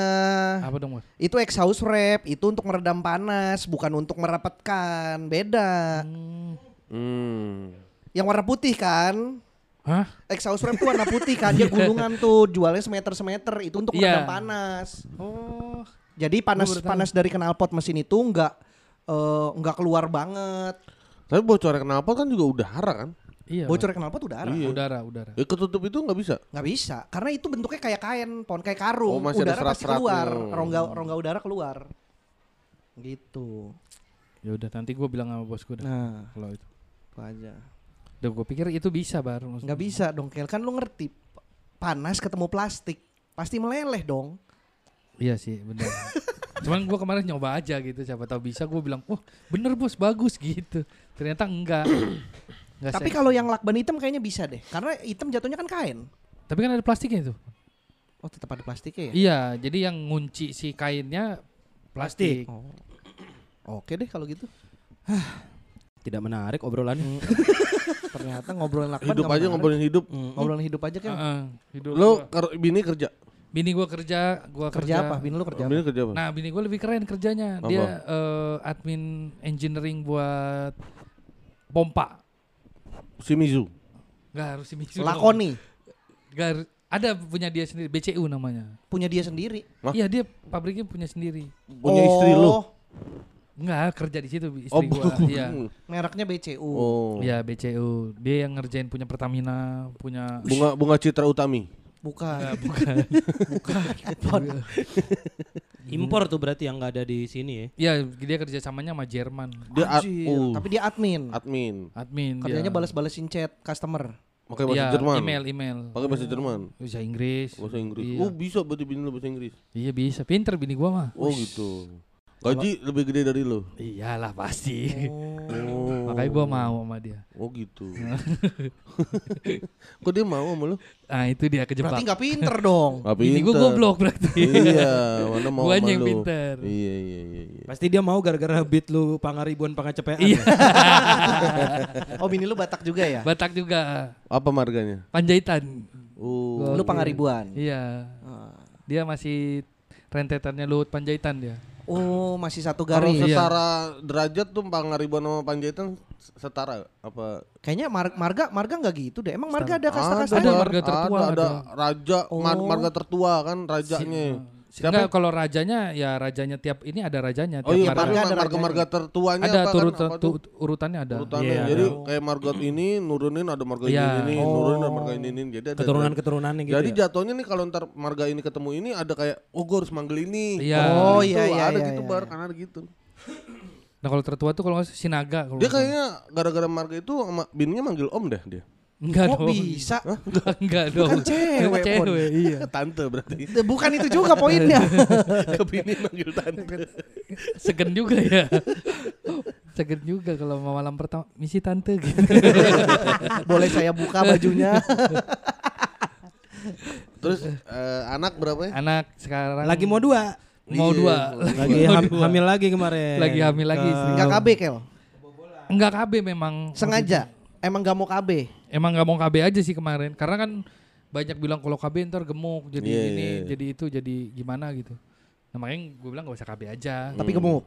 apa dong? Itu exhaust wrap, itu untuk meredam panas, bukan untuk merapatkan. Beda. Hmm. Hmm. Yang warna putih kan? Hah? Exhaust wrap tuh warna putih kan, dia gulungan tuh, jualnya semeter semeter, itu untuk Iya. meredam panas. Oh. Jadi panas baru tahu. panas dari knalpot mesin itu nggak eh, nggak keluar banget. Tapi bocornya knalpot kan juga udara kan? Iya. Bocor knalpot udara. Iya. Udara, udara. Ya ketutup itu nggak bisa. nggak bisa karena itu bentuknya kayak kain pon kayak karung Oh, masih ada udara pasti keluar rongga rongga udara keluar gitu Ya udah nanti gua bilang sama bos gua dah. nah Kalau itu. itu aja Udah gua pikir itu bisa baru. nggak bisa dong Kel kan lu ngerti panas ketemu plastik pasti meleleh dong Iya sih, benar. Cuman gua kemarin nyoba aja gitu, siapa tahu bisa. Gua bilang, wah bener bos, bagus gitu. Ternyata enggak. Enggak tapi kalau yang lakban hitam kayaknya bisa deh karena hitam jatuhnya kan kain tapi kan ada plastiknya itu. oh tetap ada plastiknya ya Iya, jadi yang ngunci si kainnya plastik. oh. oke deh kalau gitu Tidak menarik obrolannya. ternyata ngobrolin lakban Hidup aja menarik. ngobrolin hidup. Hmm, ngobrolin hidup aja kan Heeh, hidup Lo ker- bini kerja. Bini gua kerja, gua kerja kerja, apa bini lu kerja Bini apa kerja apa? Nah, bini gua lebih keren kerjanya. Apa? Dia eh, admin engineering buat pompa. Shimizu. Nggak harus Shimizu. Lakoni Nggak harus- ada punya dia sendiri, BCU namanya. punya dia sendiri. Iya dia pabriknya punya sendiri. Punya istri lu. Oh, Enggak kerja di situ istri Oh, gua. Iya. Mereknya BCU. Oh. Iya BCU. Dia yang ngerjain punya Pertamina, punya Bunga bunga Citra Utami. Bukan. bukan. Impor tuh berarti yang nggak ada di sini ya. Iya, dia kerja samanya sama Jerman. Dia ad, Anjir, oh, Tapi dia admin. admin. Admin Kerjanya dia. balas-balasin chat customer. Pakai bahasa Iya, Jerman. email, email. Pakai bahasa Jerman. Bahasa Inggris. Bahasa Inggris. Iya. Oh, bisa berarti bini lu bahasa Inggris. Iya bisa, pinter bini gua mah. Oh, gitu. Gaji lebih gede dari lu. Iyalah pasti. Oh. Makanya gua mau sama dia. Oh, gitu. Kok dia mau sama lu? Ah itu dia kejebak. Berarti nggak pinter dong. Gak Bini gua goblok berarti. iya, mana mau Guanya sama yang lu. pinter. Iya, iya, iya, iya. Pasti dia mau gara-gara beat lu pangaribuan pangacepean. Iya. Oh bini lu Batak juga ya? Batak juga Apa marganya? Panjaitan. Oh. Lu Pangaribuan. Iya. Ah. Dia masih rentetannya Luhut Panjaitan dia. Oh masih satu Kalau garis. Iya. setara derajat tuh Pangaribuan sama Panjaitan setara apa? Kayaknya mar- marga marga nggak gitu deh. Emang marga ada Ada, kasta-kasta? Ada Bar. marga tertua, ada, ada ada. raja, mar- Oh. marga tertua kan rajanya. Si- Siapa? Enggak, kalau rajanya ya rajanya tiap ini ada rajanya. Oh tiap iya, marga. marga ada marga marga tertuanya ada apa turut kan? Apa tuh? tu- urutannya ada. urutannya. Iya, Jadi ada. kayak margot ini nurunin ada marga Iya. ini, ini Oh. nurunin ada marga ini, ini. Jadi ada Keturunan-keturunannya gitu. Jadi ya? jatuhnya nih kalau ntar marga ini ketemu ini ada kayak oh gue harus manggil ini. Iya. Oh, Gitu, iya, iya, Ada iya, gitu iya. bar, kan ada gitu. Nah kalau tertua tuh kalau nggak Sinaga. Kalau Dia kayaknya gara-gara marga itu bininya manggil om deh dia. Enggak Kok dong. bisa? Enggak, enggak dong. Kan cewek, Pon. cewek, iya. Tante berarti. Bukan itu juga poinnya. Ke bini manggil tante. Segen juga ya. Segen juga kalau mau malam pertama misi tante gitu. Boleh saya buka bajunya? Terus eh, anak berapa ya? Anak sekarang Lagi mau dua. mau Iya, dua. Lagi Mau ham- dua. hamil lagi kemarin. Lagi hamil lagi. Ke- Nggak KB Kel? Enggak KB memang. Sengaja? Emang gak mau KB? Emang nggak mau KB aja sih kemarin. Karena kan banyak bilang kalau KB ntar gemuk jadi Iya, ini, iya, iya. jadi itu, jadi gimana gitu. Nah makanya gue bilang gak usah KB aja. Tapi gemuk?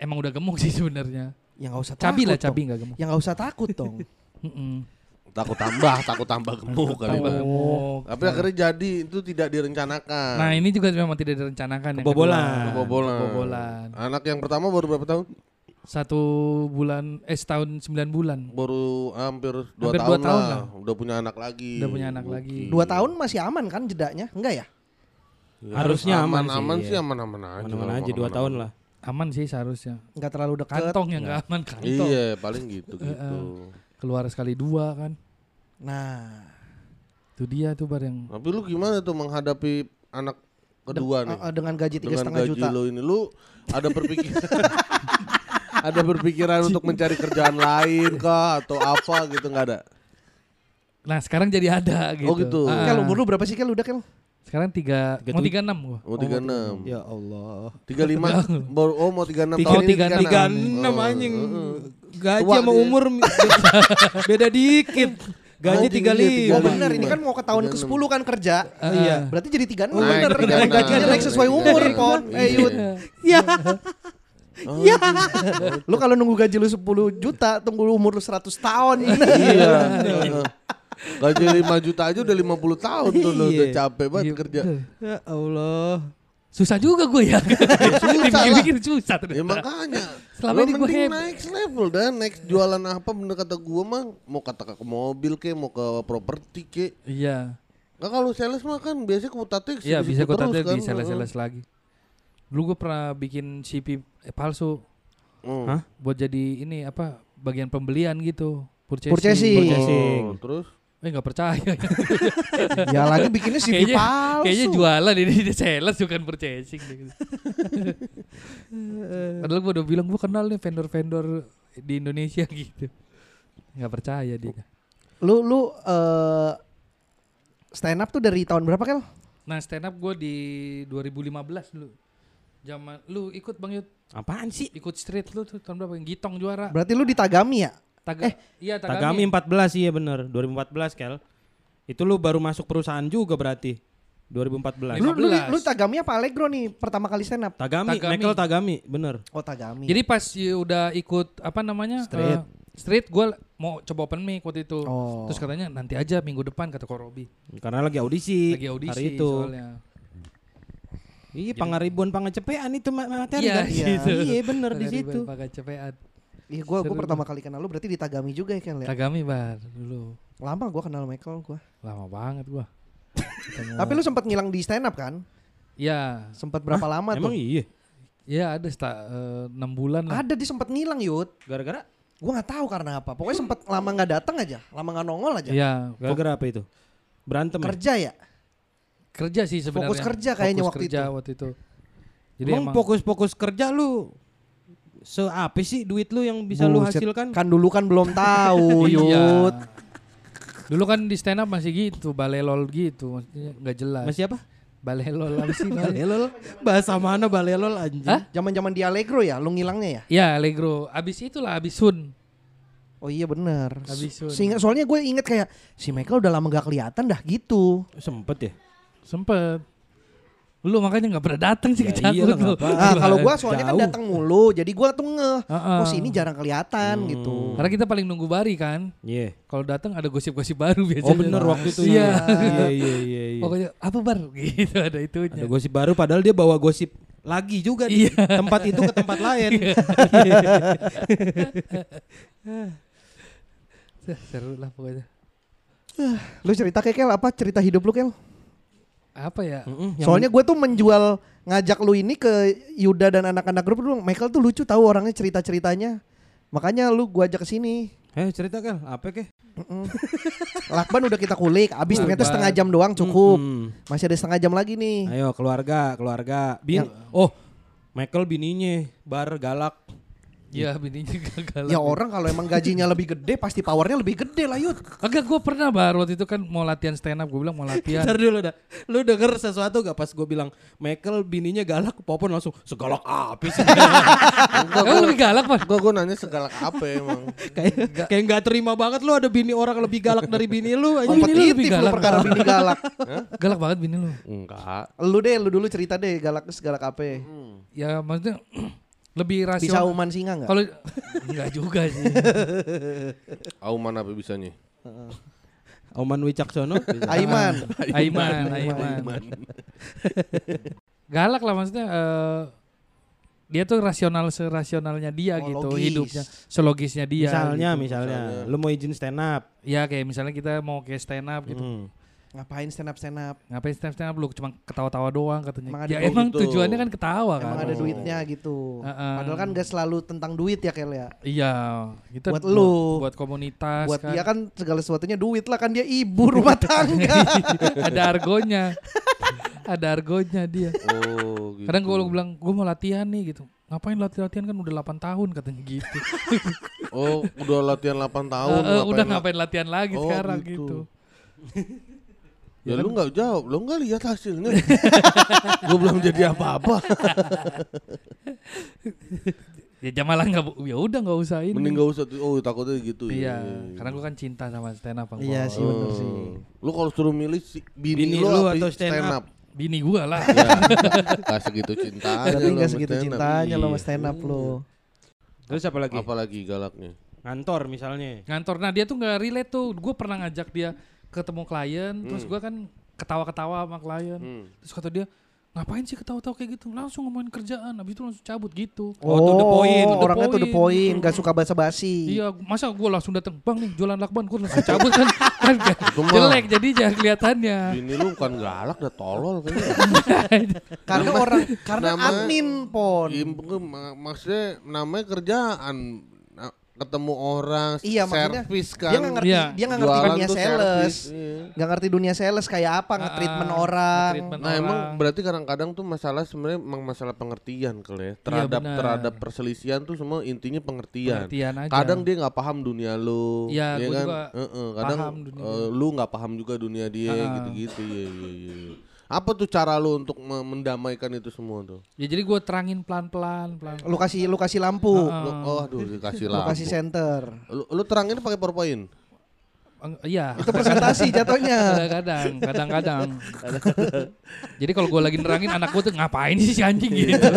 Emang udah gemuk sih sebenarnya. Ya nggak usah Cabi takut lah, cabi nggak gemuk. Ya nggak usah takut dong. Takut tambah, takut tambah gemuk kali. Tambah Bang. gemuk. Tapi akhirnya jadi itu tidak direncanakan. Nah ini juga memang tidak direncanakan. yang Kebobolan. Kebobolan. Kebobolan. Anak yang pertama baru berapa tahun? Satu bulan, eh setahun sembilan bulan. Baru hampir dua Hampir tahun, dua tahun lah. lah. Udah punya anak lagi. Udah punya anak lagi. Dua tahun masih aman kan jedanya? Enggak ya? Ya, Harusnya aman sih, aman iya. sih aman-aman aja. Kalau aja dua tahun lah. Aman sih seharusnya. Nggak terlalu dekat. Kantong yang nggak aman kantong. Iya, paling gitu gitu. Keluar sekali dua kan. Nah, Itu dia tuh bar yang Tapi lu gimana tuh menghadapi anak kedua nih? eh, dengan gaji tiga Dengan setengah gaji juta. lu ini lu ada berpikiran ada berpikiran untuk mencari kerjaan lain kah atau apa gitu nggak ada? Nah sekarang jadi ada gitu. Oh, gitu. Ah, Kel, umur lu berapa sih Kel udah Kel? sekarang tiga, Tiga mau tiga enam gua. Mau 36. Ya Allah. 35 baru oh mau 36 Tiga- tahun oh, ini tiga- 36. Tiga enam Oh, anjing. heeh. Gaji Tua sama dia. umur beda, dikit. Gaji tiga iya, Oh lima. bener, ini kan mau ke tahun ke 10 kan kerja. Iya. Berarti jadi 36 Naik bener. ke 36. Gajinya naik sesuai umur, Iya. Pon. Eh, Yud. Ya. Oh, Ya. Lu kalau nunggu gaji lu 10 juta, tunggu lu umur lu 100 tahun. Iya. Gaji 5 juta aja udah 50 tahun tuh lu udah Iya. capek banget Iya, kerja. Ya Allah. Susah juga gue ya. Susah Ya ternyata. makanya Selama ini mending hebat. next level dan next jualan apa bener kata gua mah mau kata ke mobil ke mau ke properti ke Iya. Nah kalau sales mah kan biasanya kutatnya Iya bisa tadi kan. di sales-sales lagi. Dulu gue pernah bikin CP palsu Hmm. Hah? buat jadi ini apa bagian pembelian gitu. Purchasing. Purchasing. Purchasing. Oh, terus Eh nggak percaya. ya lagi bikinnya CV kayaknya, palsu. kayaknya jualan ini di sales bukan purchasing. Padahal gue udah bilang gue kenal nih vendor-vendor di Indonesia gitu. Nggak percaya dia. Lu lu eh stand up tuh dari tahun berapa Kel? Nah stand up gue di 2015 dulu. Zaman lu ikut Bang Yud, Apaan sih? ikut street lu tuh tahun berapa? Yang Gitong juara. Berarti lu di Tagami ya? Taga, iya Tagami 14 iya bener 2014 Kel. Itu lu baru masuk perusahaan juga berarti. 2014. Lu, lu, 15. lu Tagami apa Allegro nih pertama kali stand up? Tagami, Tagami. Mekel Tagami, bener. Oh Tagami. Jadi pas ya udah ikut apa namanya? Street. eh, street gue mau coba open mic waktu itu. Oh. Terus katanya nanti aja minggu depan kata Korobi. Karena lagi audisi. Lagi audisi hari itu. soalnya. Iya, pangaribuan pangecepean itu ma- materi Iya, kan? gitu. Iya, bener di situ. Pakai cepean. Iya gua gua pertama kali kenal lu berarti di Tagami juga ya ya. Tagami bar dulu. Lama gua kenal Michael gua. Lama banget gua. Tapi lu sempat ngilang di stand up kan? Iya, Sempat berapa lama Emang tuh? iya. iya ada sta, eh, enam bulan lah. Ada di sempat ngilang Yud. Gara-gara Gua nggak tahu karena apa. Pokoknya sempat lama nggak datang aja, lama nggak nongol aja. Iya, gara-gara apa itu? Berantem ya? Kerja ya? Kerja sih sebenarnya. Fokus kerja kayaknya Fokus waktu kerja itu. waktu itu. Jadi Emang emang, fokus-fokus kerja lu se apa sih duit lu yang bisa lu Buset. hasilkan? Kan dulu kan belum tahu Iya. Yud. Dulu kan di stand up masih gitu, balelol gitu, maksudnya nggak jelas. Masih apa? balelol apa sih? Balelol. Bahasa mana balelol anjing? Zaman-zaman di Allegro ya, lu ngilangnya ya? Ya, Allegro. Abis itulah abis Sun. Oh iya Sun. Seingat, soalnya gue inget kayak si Michael udah lama gak kelihatan dah gitu. Sempet ya? Sempet. Lu makanya nggak pernah datang sih Ya ke Cakut iyalah, lu. Nah, kalau gue soalnya kan Jauh. datang mulu, jadi gue tuh ngeh. Heeh. Oh sini jarang kelihatan Hmm. gitu. Karena kita paling nunggu Bari kan. Iya. Kalau datang ada gosip-gosip baru biasanya. Oh bener waktu itu. Iya. Iya iya iya. iya. Pokoknya apa bar gitu ada itunya. Ada gosip baru padahal dia bawa gosip lagi juga di Iya. tempat itu ke tempat lain. Seru lah pokoknya. Lu cerita kayak Kel apa cerita hidup lu Kel? Apa ya? Yang Soalnya gue tuh menjual ngajak lu ini ke Yuda dan anak-anak grup lu Michael tuh lucu tahu orangnya cerita-ceritanya. Makanya lu gua ajak ke sini. Eh cerita kan apa kek? Mm-mm. Lakban udah kita kulik, abis Lakban. ternyata setengah jam doang cukup. Mm-mm. Masih ada setengah jam lagi nih. Ayo keluarga, keluarga. Bin. Oh, Michael bininya bar galak. Iya bininya gagal. Ya orang kalau emang gajinya lebih gede pasti powernya lebih gede lah Yud. Agak gue pernah bar waktu itu kan mau latihan stand up gue bilang mau latihan. Ntar dulu dah. Lu denger sesuatu gak pas gue bilang Michael bininya galak, Popon langsung segalak apa sih? Kamu lebih galak pak? Gua gua nanya segalak apa emang. kayak kayak nggak terima banget lu ada bini orang lebih galak dari bini lu. Oh, bini lu lebih galak. perkara bini galak. Galak banget bini lu. Enggak. Lu deh, lu dulu cerita deh galak segalak apa? Ya maksudnya lebih Bisa rasional. uman singa nggak? Kalau enggak juga sih. Auman apa bisanya? Oman Wicaksono. Aiman. Aiman, Aiman. Galak lah maksudnya eh, dia tuh rasional serasionalnya dia Oh, gitu logis. hidupnya, selogisnya dia. misalnya, gitu. misalnya, Misalnya. lu mau izin stand up. Ya kayak misalnya kita mau kayak stand up gitu. Hmm. Ngapain stand up stand up? Ngapain stand up stand up lu cuma ketawa-tawa doang katanya. Emang ya emang gitu. tujuannya kan ketawa kan. Emang ada Oh. duitnya gitu. Heeh. Padahal kan gak selalu tentang duit ya Kel ya. Iya, kita Buat lu. buat komunitas Buat kan. dia kan segala sesuatunya duit lah kan dia ibu rumah tangga. ada argonya. ada argonya dia. Oh, gitu. Kadang gue bilang gue mau latihan nih gitu. Ngapain latihan-latihan kan udah 8 tahun katanya gitu. Oh, udah latihan 8 tahun. Eh, eh, udah ngapain ngapain latihan lagi Oh, sekarang gitu. gitu. Ya lu nggak jawab, lu nggak lihat hasilnya. Gue belum jadi apa-apa. Ya jamalah nggak ya udah nggak usah ini. Mending gak usah tuh. Oh, takutnya gitu. Iya, ya. karena gue kan cinta sama stand up. Bang. Iya sih bener sih. Lu kalau suruh milih si bini, Bini lu, lu apa atau stand up? Bini gue lah. ya, gak segitu cintanya Berarti lu gak sama segitu stand up. cintanya lo sama Iya. stand up lo. Terus apa lagi? Apalagi galaknya. Ngantor misalnya. Ngantor. Nah dia tuh nggak relate tuh. Gue pernah ngajak dia ketemu klien, terus gue kan ketawa-ketawa sama klien. Hmm. Terus kata dia, ngapain sih ketawa-tawa kayak gitu? Langsung ngomongin kerjaan, habis itu langsung cabut gitu. Oh, to the point, to the orangnya tuh the point. point, gak suka basa-basi. Iya, masa gue langsung datang, bang nih jualan lakban, gue langsung cabut kan, kan gak- jelek jadi jangan kelihatannya. Bini lu bukan galak, udah tolol kayaknya. Karena orang karena admin pon. Iya, maksudnya namanya kerjaan. Ketemu orang, Iya, maksudnya servis kan. Dia nggak ngerti, Iya. dia nggak ngerti Jualan dunia sales, iya. nggak ngerti dunia sales kayak apa nge-treatment Ah, orang. nge-treatment Nah emang orang. berarti kadang-kadang tuh masalah sebenarnya emang masalah pengertian kali ya terhadap benar. terhadap perselisihan tuh semua intinya pengertian. Pengertian aja. Kadang dia nggak paham dunia lu, Iya, ya gua kan? juga Heeh, kadang paham dunia eh, lu nggak paham juga dunia dia Ah. gitu-gitu. Iya iya iya. Apa tuh cara lu untuk me- mendamaikan itu semua tuh? Ya jadi gue terangin pelan-pelan, pelan. Lu kasih lu kasih lampu. Lu, oh aduh dikasih lu lampu. kasih center. Lu, lu terangin pakai PowerPoint. Iya. Itu presentasi jatuhnya. Kadang-kadang, kadang-kadang. Jadi kalau gue lagi nerangin anak gue tuh ngapain sih si anjing gitu.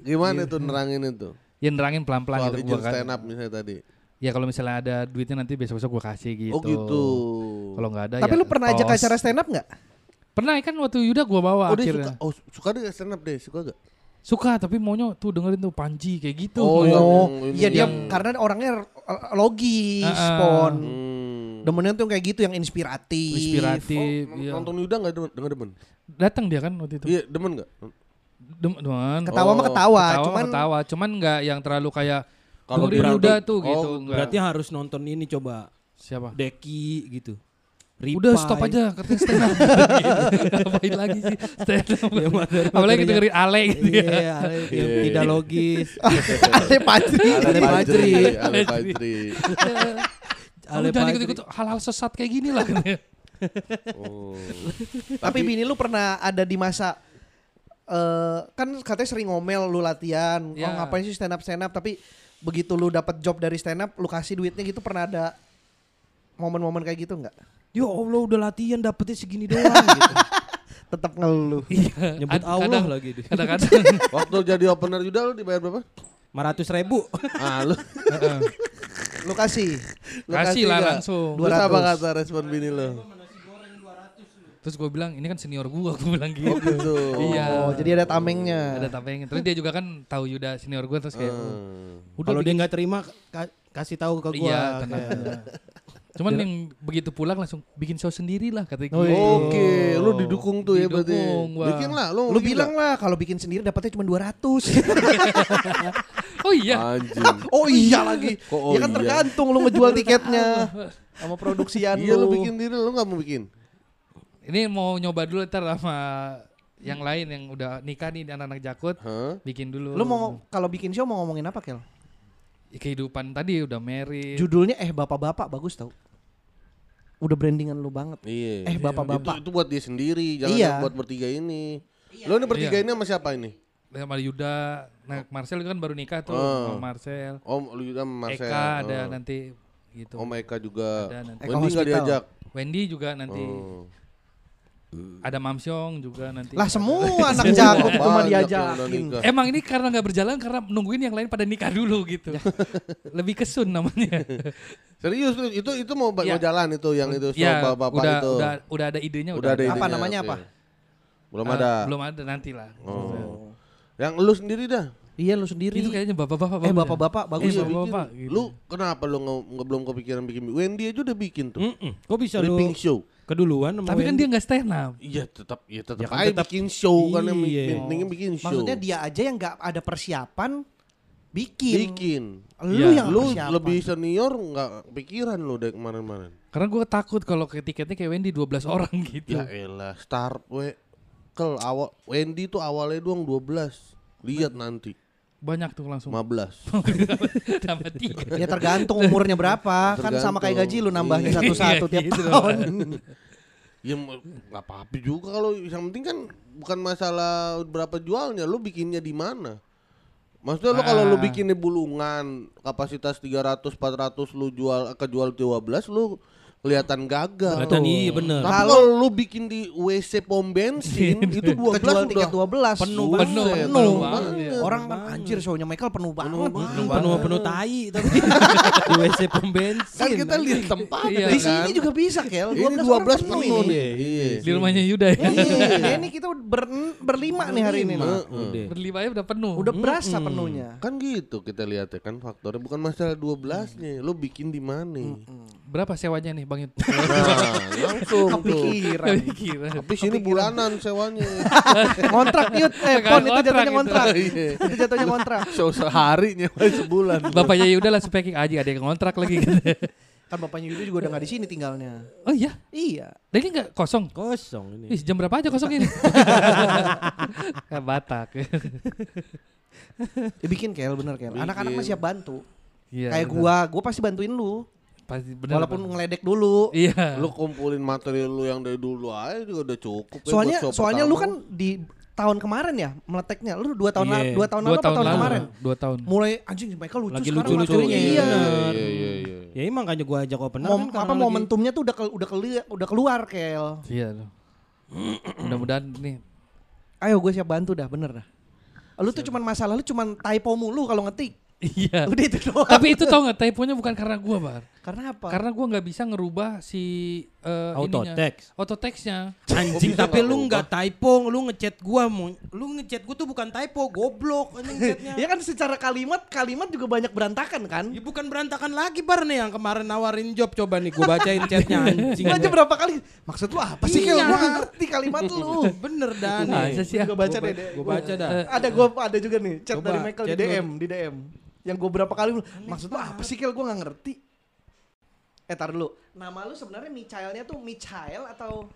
Gimana Iya. tuh nerangin itu? Ya nerangin pelan-pelan gitu gua kan. stand up misalnya tadi. Ya kalau misalnya ada duitnya nanti besok-besok gua kasih gitu. Oh gitu. Kalau nggak ada Tapi ya lu pernah ajak acara stand up nggak? Pernah kan waktu Yuda gua bawa Oh dia akhirnya. suka, oh suka deh stand up deh, suka gak? Suka tapi maunya tuh dengerin tuh Panji kayak gitu. Oh, ini iya dia yang- karena orangnya logis, Ah, ah. pon. Hmm. Demennya tuh kayak gitu yang inspiratif. Inspiratif. Oh, iya. nonton Yuda gak demen, denger demen? Datang dia kan waktu itu. Iya demen gak? Dem- Demen. Ketawa mah Oh, ketawa, Ketawa cuman ketawa, cuman nggak yang terlalu kayak Kalau Yuda tuh oh, gitu. nggak. Berarti harus nonton ini coba siapa? Deki gitu. Udah Ripai. stop aja katanya stand up. Ngapain lagi sih stand up? Ya, materi- Apalagi dengerin Ale gitu ya. Iya, Ale, yang Iya, tidak iya. logis. Ale Padri. Ale Fajri. Ale. Kamu Ale jangan Fajri. ikut-ikut hal-hal sesat kayak gini lah. Oh. Tapi bini lu pernah ada di masa eh kan katanya sering ngomel lu latihan, Ya. oh ngapain sih stand up stand up tapi begitu lu dapat job dari stand up lu kasih duitnya gitu pernah ada momen-momen kayak gitu nggak? Ya Allah udah latihan dapetnya segini doang gitu. Tetap ngeluh. Iya. Nyebut Ad- Allah kadang- lagi dia. Kadang-kadang. Waktu jadi opener Yuda lu dibayar berapa? 500 ribu. Ah lu. Heeh. Lu kasih. lu Kasih lah nggak? langsung. Terus apa 200. kata respon bini lu? Terus gue bilang ini kan senior gua, gue bilang gitu. Oh gitu. Iya. Oh, jadi ada tamengnya. Ada tapengnya. Terus dia juga kan tahu Yuda senior gue terus kayak Hmm. udah Kalau dia nggak terima ka- kasih tahu ke gua. Iya, Kayak- aja. Cuman yang begitu pulang langsung bikin show sendiri lah katanya Oh, gitu. iya. Oke, lu didukung tuh ya berarti. Didukung, wah. Bikin lah, lu. Lu bilang lah kalau bikin sendiri dapatnya cuma 200. Oh iya. Anjing. oh iya lagi. Kok oh ya kan iya? tergantung lu ngejual tiketnya sama produksian Iya lu bikin diri lu nggak mau bikin. Ini mau nyoba dulu ntar sama yang lain yang udah nikah nih anak-anak jakut. Hah? Bikin dulu. Lu mau kalau bikin show mau ngomongin apa, Kel? Ya, kehidupan tadi udah married. Judulnya eh bapak-bapak bagus tau. Udah brandingan lu banget. Iya. Eh, bapak-bapak. Itu, itu buat dia sendiri, jangan Iya. buat bertiga ini. Lu ini bertiga Iya. ini sama siapa ini? sama Yuda, nah Marcel kan baru nikah tuh, Oh. sama Marcel. Om sama Marcel. Eka ada Oh. nanti gitu. Om Eka juga. Ada nanti. Eka Wendy nggak diajak. Wendy juga nanti. Oh. Ada Mamsyong juga nanti. Lah semua anak jago cuma Banyak yang udah diajakin. Emang ini karena nggak berjalan karena nungguin yang lain pada nikah dulu gitu. Lebih kesun namanya. Serius itu itu mau, Iya. mau jalan itu yang itu ya, bapak udah, itu. udah udah ada idenya Udah ada Apa idenya, namanya oke. apa? Belum Eh, ada. belum ada nanti lah. Oh. Yang lu sendiri dah. Iya lu sendiri. Itu kayaknya bapak-bapak. eh bagus ya? bapak-bapak bagus Iya, ya. bikin. bapak, gitu. Lu kenapa lu nggak belum kepikiran bikin? Wendy aja udah bikin tuh. Mm-mm. Kok bisa lu show. Keduluan Tapi kan dia nggak stand up. Iya tetap ya tetap Ya kan aja tetap- bikin show kan yang Iya. pentingnya bikin show. Maksudnya dia aja yang nggak ada persiapan bikin. bikin. Lu Iya. yang Lu persiapan. lebih senior nggak pikiran lu dari kemarin-kemarin. Karena gue takut kalau ke tiketnya kayak Wendy 12 orang gitu. Ya elah, start we. Kel awal Wendy tuh awalnya doang 12. Lihat nanti Banyak tuh langsung. 15. Tambah tiga. Ya tergantung umurnya berapa. kan sama kayak gaji lu nambahnya Iya. satu-satu Iya, tiap gitu tahun. Ya nggak apa-apa juga kalau yang penting kan bukan masalah berapa jualnya, lu bikinnya di mana. Maksudnya lu kalau lu Ah. bikinnya bulungan kapasitas 300 400 lu jual kejual 12 lu kelihatan gagal. Kelihatan iya bener. Tapi Kalau- lu bikin di WC pom bensin itu 12 Kejual tiket 12 Penuh penuh, penuh penuh banget. banget. Orang kan anjir shownya Michael penuh banget. Penuh penuh penuh tai tapi di WC pom bensin. Kan kita lihat tempat Iya. Di kan. sini juga bisa Kel. Ini 12, 12 orang penuh nih. Iya. Di rumahnya Yuda ya. Iya, ini kita ber, berlima nih hari ini. Berlima ya udah penuh. Udah berasa penuhnya. Kan gitu kita lihat ya kan faktornya bukan masalah 12-nya. Lu bikin di mana? Berapa sewanya nih Bang Yud? Nah, langsung. Kepikiran. Kira. Tapi sini bulanan sewanya. ngontrak yut, eh pon itu kontrak jatuhnya gitu. ngontrak. Iya. itu jatuhnya ngontrak. Show sehari nyewa sebulan. Bapaknya Yuda langsung packing aja ada yang kontrak lagi gitu. Kan bapaknya Yuda juga udah gak di sini tinggalnya. Oh iya. Iya. Dan ini nggak kosong. Kosong ini. Ih, jam berapa aja kosong ini? Kayak Batak. Ya, bikin Kel, bener Kel. Anak-anak mah siap bantu. Iya. Kayak bener. gua, gua pasti bantuin lu. Pasti bener. Walaupun Bang. ngeledek dulu. Iya. Lu kumpulin materi lu yang dari dulu aja juga udah cukup. ya Soalnya show soalnya lu kan di tahun kemarin ya meleteknya. Lu dua tahun Iya. lalu, dua tahun dua lalu apa tahun tahun lalu. kemarin? Dua tahun. Mulai anjing Michael lucu Lagi sekarang lucu-lucu, materinya. iya. Iya. Iya iya iya. Ya emang makanya gua ajak opener Mom, kan apa lagi- momentumnya tuh udah ke, udah keluar udah keluar Kel. Iya. Mudah-mudahan nih Ayo gue siap bantu dah, bener dah. Lu tuh cuman masalah lu cuman typo mulu kalau ngetik. Iya. Udah itu doang. Tapi itu tau nggak typonya bukan karena gua bar. Karena apa? Karena gua nggak bisa ngerubah si eh, Auto ininya. text. Auto textnya. Anjing tapi lu nggak typo, lu ngechat gua mau lu ngechat gua tuh bukan typo, goblok anjing chatnya. Ya kan secara kalimat kalimat juga banyak berantakan kan? Ya bukan berantakan lagi bar nih yang kemarin nawarin job coba nih gua bacain chatnya anjing. Aja berapa kali? Maksud lu apa sih? Iya. Gua nggak ngerti kalimat lu. Bener Masa nih. sih? Gua baca deh. gua baca dah. Ada gua ada juga nih chat dari Michael di. DM, di DM. Yang gua berapa kali maksud lu apa sih? Kel? Gua nggak ngerti. Eh tar dulu. Nama lu sebenarnya Michaelnya tuh Michael atau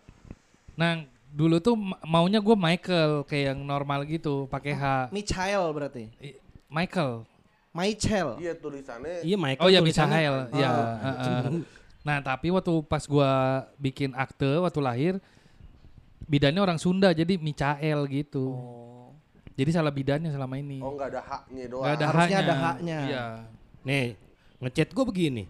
Nah dulu tuh ma- maunya gua Michael kayak yang normal gitu, pakai H. Michael berarti? I- Michael. Michael. Iya tulisannya Iya Michael. Oh ya. Michael, ya. Oh. heeh. Nah tapi waktu pas gua bikin akte waktu lahir, bidannya orang Sunda jadi Michael gitu. Oh. Jadi salah bidannya selama ini. Oh nggak ada haknya doang. Nggak ada Harusnya haknya. ada haknya. Iya. Nih, ngechat gua begini.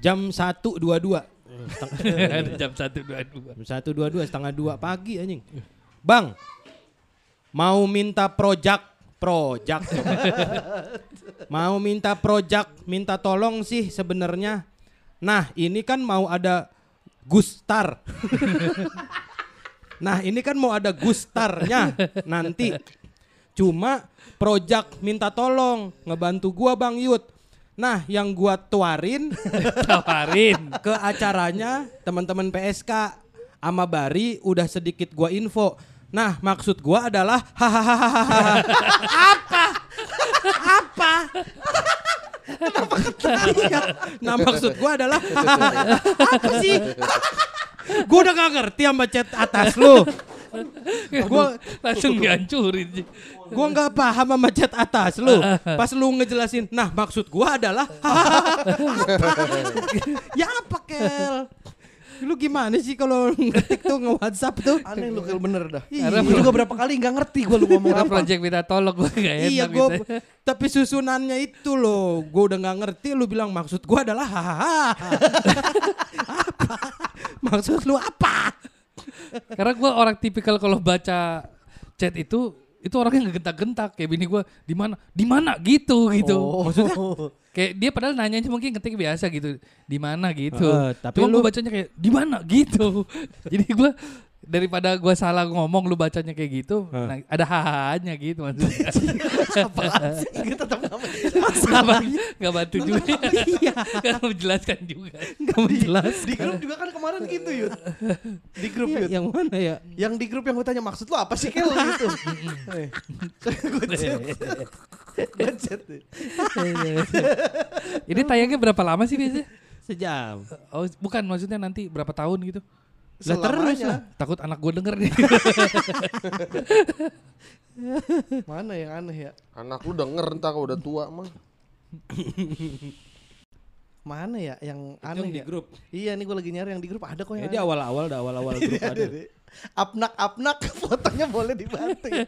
Jam 1.22. Ada jam satu dua dua. Jam 1.22 setengah 2 pagi anjing. Bang, mau minta project project mau minta project minta tolong sih sebenarnya nah ini kan mau ada Gustar nah ini kan mau ada Gustarnya nanti cuma project minta tolong ngebantu gua Bang Yud nah yang gua tuarin Tawarin. ke acaranya teman-teman PSK sama Bari udah sedikit gua info. Nah, maksud gua adalah hahaha. apa? Apa? Iya. nah, maksud gua adalah apa sih? gua udah gak ngerti sama chat atas lu. Gua langsung dihancurin. Gua nggak paham sama chat atas lu. Pas lu ngejelasin, nah maksud gua adalah apa? ya apa kel? Lu gimana sih kalau ngetik tuh nge-WhatsApp tuh? Aneh lu Kel bener dah. Iya. Gua juga berapa kali nggak ngerti gua lu ngomong apa. project minta tolong gua gak enak Iya gitu. gua tapi susunannya itu loh, gua udah nggak ngerti lu bilang maksud gua adalah hahaha. apa? Maksud lu apa? Karena gua orang tipikal kalau baca chat itu itu orangnya nggak gentak-gentak kayak bini gua di mana di mana gitu gitu Oh. maksudnya kayak dia padahal nanyanya mungkin ketik biasa gitu di mana? gitu. Heeh, tapi cuma lu- gua bacanya kayak di mana? gitu. Jadi gua daripada gua salah ngomong lu bacanya kayak gitu Heeh. nah, ada hahanya gitu maksudnya? Gua tetap nggak bantu juga iya nggak menjelaskan juga Gak menjelaskan. Di grup juga kan kemarin gitu Yud. Di grup Iya, Yud. yang mana ya? Yang di grup yang gue tanya maksud lu apa sih Kel gitu. Gue chat. Gue chat. deh. ini tayangnya berapa lama sih biasanya Sejam. oh bukan maksudnya nanti berapa tahun gitu Lah terus lah. takut anak gue denger nih Mana yang aneh ya? Anak lu denger entar kalau udah tua mah. Mana ya yang Itu aneh yang di ya? grup. Iya nih gue lagi nyari yang di grup ada kok yang Ya, di aneh. awal-awal, di awal-awal grup ada. Apnak apnak fotonya boleh dibantu ya.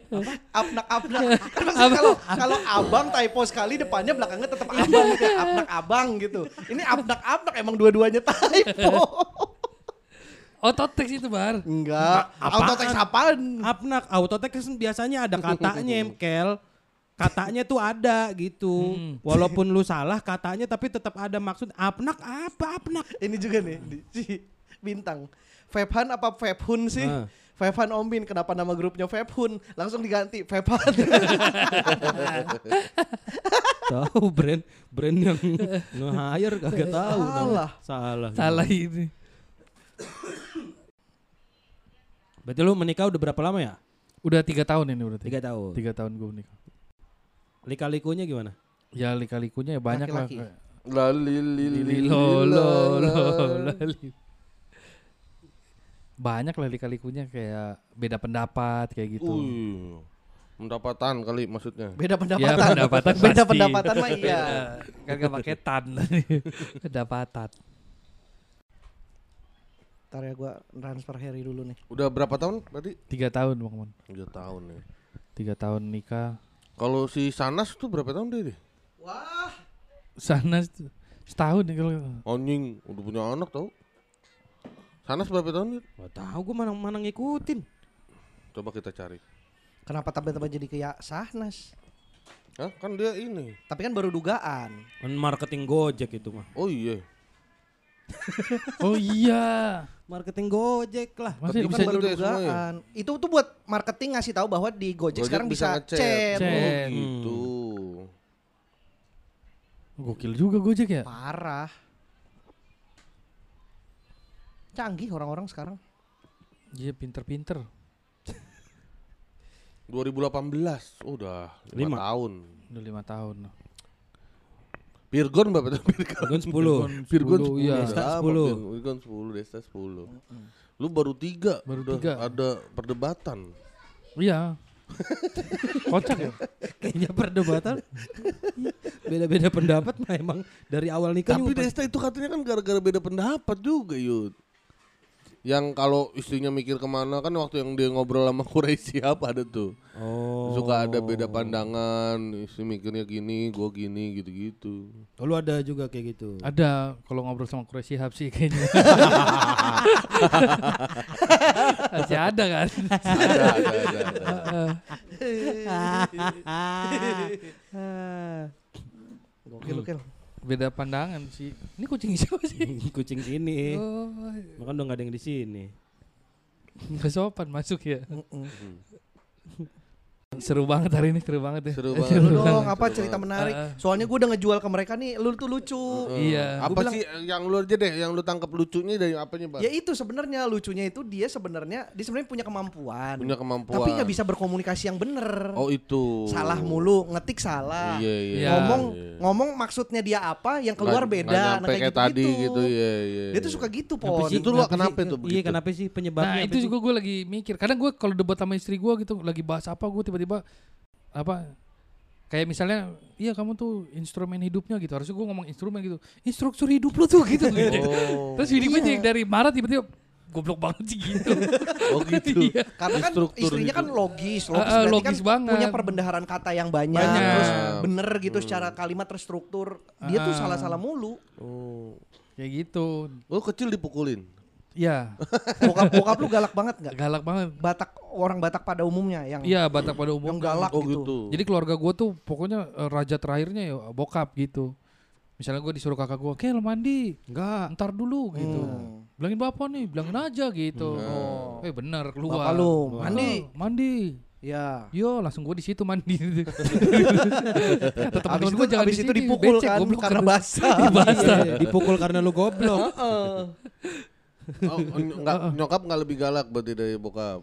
Apnak apnak. Kan maksudnya kalau kalau abang typo sekali depannya belakangnya tetap abang gitu. Apnak abang gitu. Ini apnak apnak emang dua-duanya typo. Autotext itu bar Enggak. Apaan? Autotext apaan? Apnak, autotext kan biasanya ada katanya, Kel. Katanya tuh ada gitu. Hmm. Walaupun lu salah katanya tapi tetap ada maksud. Apnak apa apnak? Ini juga nih di, si bintang. Febhan apa Febhun sih? Ah. Febhan Ombin, kenapa nama grupnya Febhun? Langsung diganti Febhan. tahu brand brand yang nge-hire kagak tahu. Salah. Salah. salah ini Berarti lu menikah udah berapa lama ya? udah tiga tahun ini udah tiga, Tiga tahun. tiga tahun gue menikah Lika-likunya gimana? ya lika-likunya ya banyak lah Lali lili lo lo lo lali. banyak lah lika-likunya kayak beda pendapat kayak gitu. Pendapatan kali maksudnya. Beda ya pendapatan. pendapatan Beda pasti. pendapatan mah iya. kan gak pakai tan pendapatan Ntar ya gue transfer Harry dulu nih. Udah berapa tahun berarti? tiga tahun bang Mon Tiga tahun ya. tiga tahun nikah Kalau si Sanas tuh berapa tahun dia? deh? Wah. sana st- setahun nih kalau Anjing, udah punya anak tau. Sanas berapa tahun? Dit? Gak tahu gue mana mana ngikutin. Coba kita cari. Kenapa tiba-tiba jadi kayak Sahnas? Hah? Kan dia ini. Tapi kan baru dugaan. Kan marketing Gojek itu mah. Oh iya. Oh iya. Marketing Gojek lah. Itu bisa kan baru gitu ya dugaan. Itu tuh buat marketing ngasih tahu bahwa di Gojek, Gojek sekarang bisa, ngechat. chat. Chat. Oh gitu. Gokil juga Gojek ya. Parah. Canggih orang-orang sekarang. Iya pinter-pinter. 2018. Oh, udah Lima. 5 tahun. Udah lima tahun. Virgon berapa tuh Virgon? Kan 10. Virgon 10. iya. Desta Sama, 10. Virgon 10, Desta 10. Lu baru tiga. Baru udah tiga. Ada perdebatan. Iya. Kocak ya. Kayaknya perdebatan. Beda-beda pendapat mah emang dari awal nikah. Tapi Desta itu katanya kan gara-gara beda pendapat juga Yud. Yang kalau istrinya mikir ke mana kan waktu yang dia ngobrol sama Quraisy apa ada tuh. Oh. Suka ada beda pandangan, istri mikirnya gini, gua gini gitu-gitu. Oh, lu ada juga kayak gitu. Ada kalau ngobrol sama Quraisy Shihab sih kayaknya. Masih ada kan. ada, ada, ada, ada. Gokil, gokil. Beda pandangan sih. Ini kucing siapa sih? Kucing sini. Oh, Makan dong gak ada yang di sini. nggak sopan masuk ya. Seru banget hari ini, seru banget ya. Seru banget. Lu dong apa cerita menarik. Ah. Soalnya gue udah ngejual ke mereka nih, lu tuh lucu. Iya. Apa bilang- sih yang lu aja deh, yang lu tangkap lucunya dari apanya, Pak? Ya itu sebenarnya lucunya itu dia sebenarnya dia sebenarnya punya kemampuan. Punya kemampuan. Tapi nggak bisa berkomunikasi yang bener. Oh itu. Salah mulu, ngetik salah. Iya, iya. Iya. Ngomong iya. ngomong maksudnya dia apa, yang keluar Nggak- beda. nggak Nah, kayak kayak tadi gitu, iya, iya. Dia tuh suka gitu, Kenapa Pon. sih? Itu lu kenapa sih? itu Iya, kenapa sih penyebabnya? Nah itu juga gue lagi mikir. Kadang gue kalau debat sama istri gue gitu lagi bahas apa gue tiba-tiba apa kayak misalnya iya kamu tuh instrumen hidupnya gitu harusnya gue ngomong instrumen gitu instruktur hidup lu tuh gitu, Oh. terus gue Iya. dari marah tiba-tiba goblok banget sih gitu Oh gitu. Iya. Karena kan Instruktur istrinya kan logis, Ah, logis berarti logis kan banget. punya perbendaharaan kata yang banyak, Banyak. terus bener gitu secara kalimat terstruktur. Dia tuh Ah. salah-salah mulu. Oh. kayak gitu Lu kecil dipukulin. Ya Bokap bokap lu galak banget nggak? galak banget Batak orang Batak pada umumnya yang iya Batak pada umum yang galak Oh gitu. gitu. jadi keluarga gue tuh pokoknya eh, raja terakhirnya ya bokap gitu misalnya gue disuruh kakak gue oke lo mandi Enggak. ntar dulu gitu Hmm. bilangin bapak nih bilangin aja gitu Oh. eh bener Bapak keluar lu Oh, mandi. mandi Ya. Yo langsung gue di situ mandi. Teman-teman Abis gue itu, jangan abis di itu dipukul becek, kan goblok. karena basah. Iya, dipukul karena lu goblok. Oh, enggak, nyokap nggak lebih galak berarti dari bokap.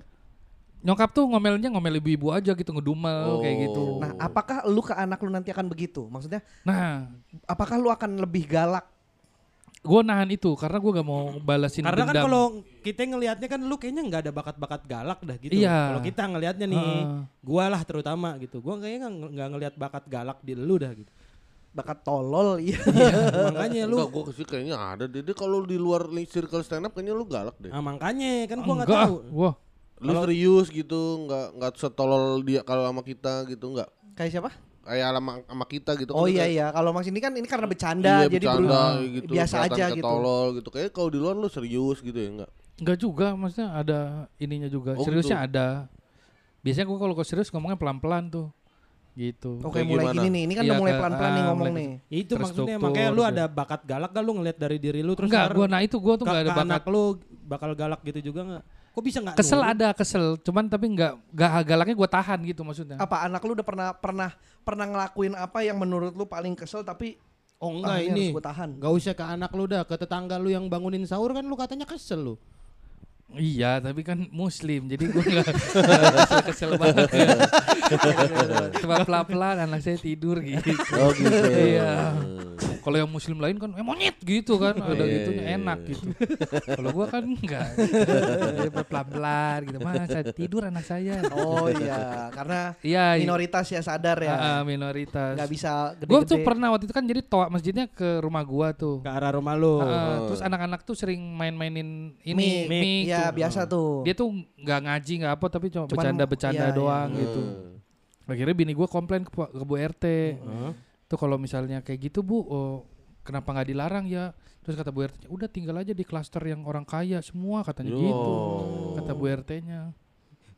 Nyokap tuh ngomelnya ngomel ibu-ibu aja gitu ngedumel Oh. kayak gitu. Nah, apakah lu ke anak lu nanti akan begitu? Maksudnya, Nah, apakah lu akan lebih galak? gue nahan itu karena gue gak mau balasin Karena kan dendam. kalau kita ngelihatnya kan lu kayaknya nggak ada bakat-bakat galak dah gitu. Iya. Kalau kita ngelihatnya nih, Heeh. gua lah terutama gitu. Gua kayaknya nggak ngelihat bakat galak di lu dah gitu. Bakat tolol, iya. makanya lu Enggak, gua sih kayaknya ada deh. Dia kalau di luar circle stand up kayaknya lu galak deh. Ah, makanya kan gua nggak Enggak, tahu. Wah, Lu serius gitu, nggak nggak setolol dia kalau sama kita gitu nggak? Kayak siapa? Kayak sama, sama kita gitu. Oh kan iya iya, kalau Mas ini kan ini karena bercanda, Iya, jadi bercanda beru- gitu, biasa aja gitu. Tolol gitu. Kayak kalau di luar lu serius gitu ya enggak? enggak juga maksudnya ada ininya juga. Oh, Seriusnya gitu. ada. Biasanya gue kalau serius ngomongnya pelan-pelan tuh. Gitu. Oke, mulai gimana? gini nih. Ini kan Iya, udah mulai pelan-pelan nih ah, ngomong mulai nih. Ya itu maksudnya makanya lu gitu. ada bakat galak gak lu ngelihat dari diri lu terus Enggak, gue nah itu gue tuh ke- gak ada ke anak bakat. lu bakal galak gitu juga nggak? Kok bisa nggak? Kesel nurut? ada kesel, cuman tapi nggak nggak galaknya gue tahan gitu maksudnya. Apa anak lu udah pernah pernah pernah ngelakuin apa yang menurut lu paling kesel tapi Oh ah, enggak ini ini. harus gua tahan. Gak usah ke anak lu dah, ke tetangga lu yang bangunin sahur kan lu katanya kesel lu. Iya, tapi kan muslim, jadi gue nggak kesel, kesel banget. Ya. Cuma pelan-pelan anak saya tidur gitu. Oh gitu. Iya. Kalau yang muslim lain kan eh, monyet gitu kan, ada Iya, gitunya iya, enak iya. gitu. Kalau gua kan enggak. Pelan-pelan gitu. Masa tidur anak saya. Oh iya, karena Iya, iya. minoritas ya sadar ya. Ah, ah, minoritas. nggak bisa Gue tuh gede-gede. pernah waktu itu kan jadi toa masjidnya ke rumah gua tuh. Ke arah rumah lu. Ah, terus anak-anak tuh sering main-mainin ini Mik, mic ya tuh. biasa tuh. Dia tuh nggak ngaji nggak apa tapi cuma bercanda-bercanda iya, iya. doang gitu. Hmm. Akhirnya bini gua komplain ke, ke Bu RT. Heeh. Tuh kalau misalnya kayak gitu Bu, oh, kenapa nggak dilarang ya? Terus kata Bu RT, udah tinggal aja di klaster yang orang kaya semua katanya Yo. gitu. Kata Bu RT-nya.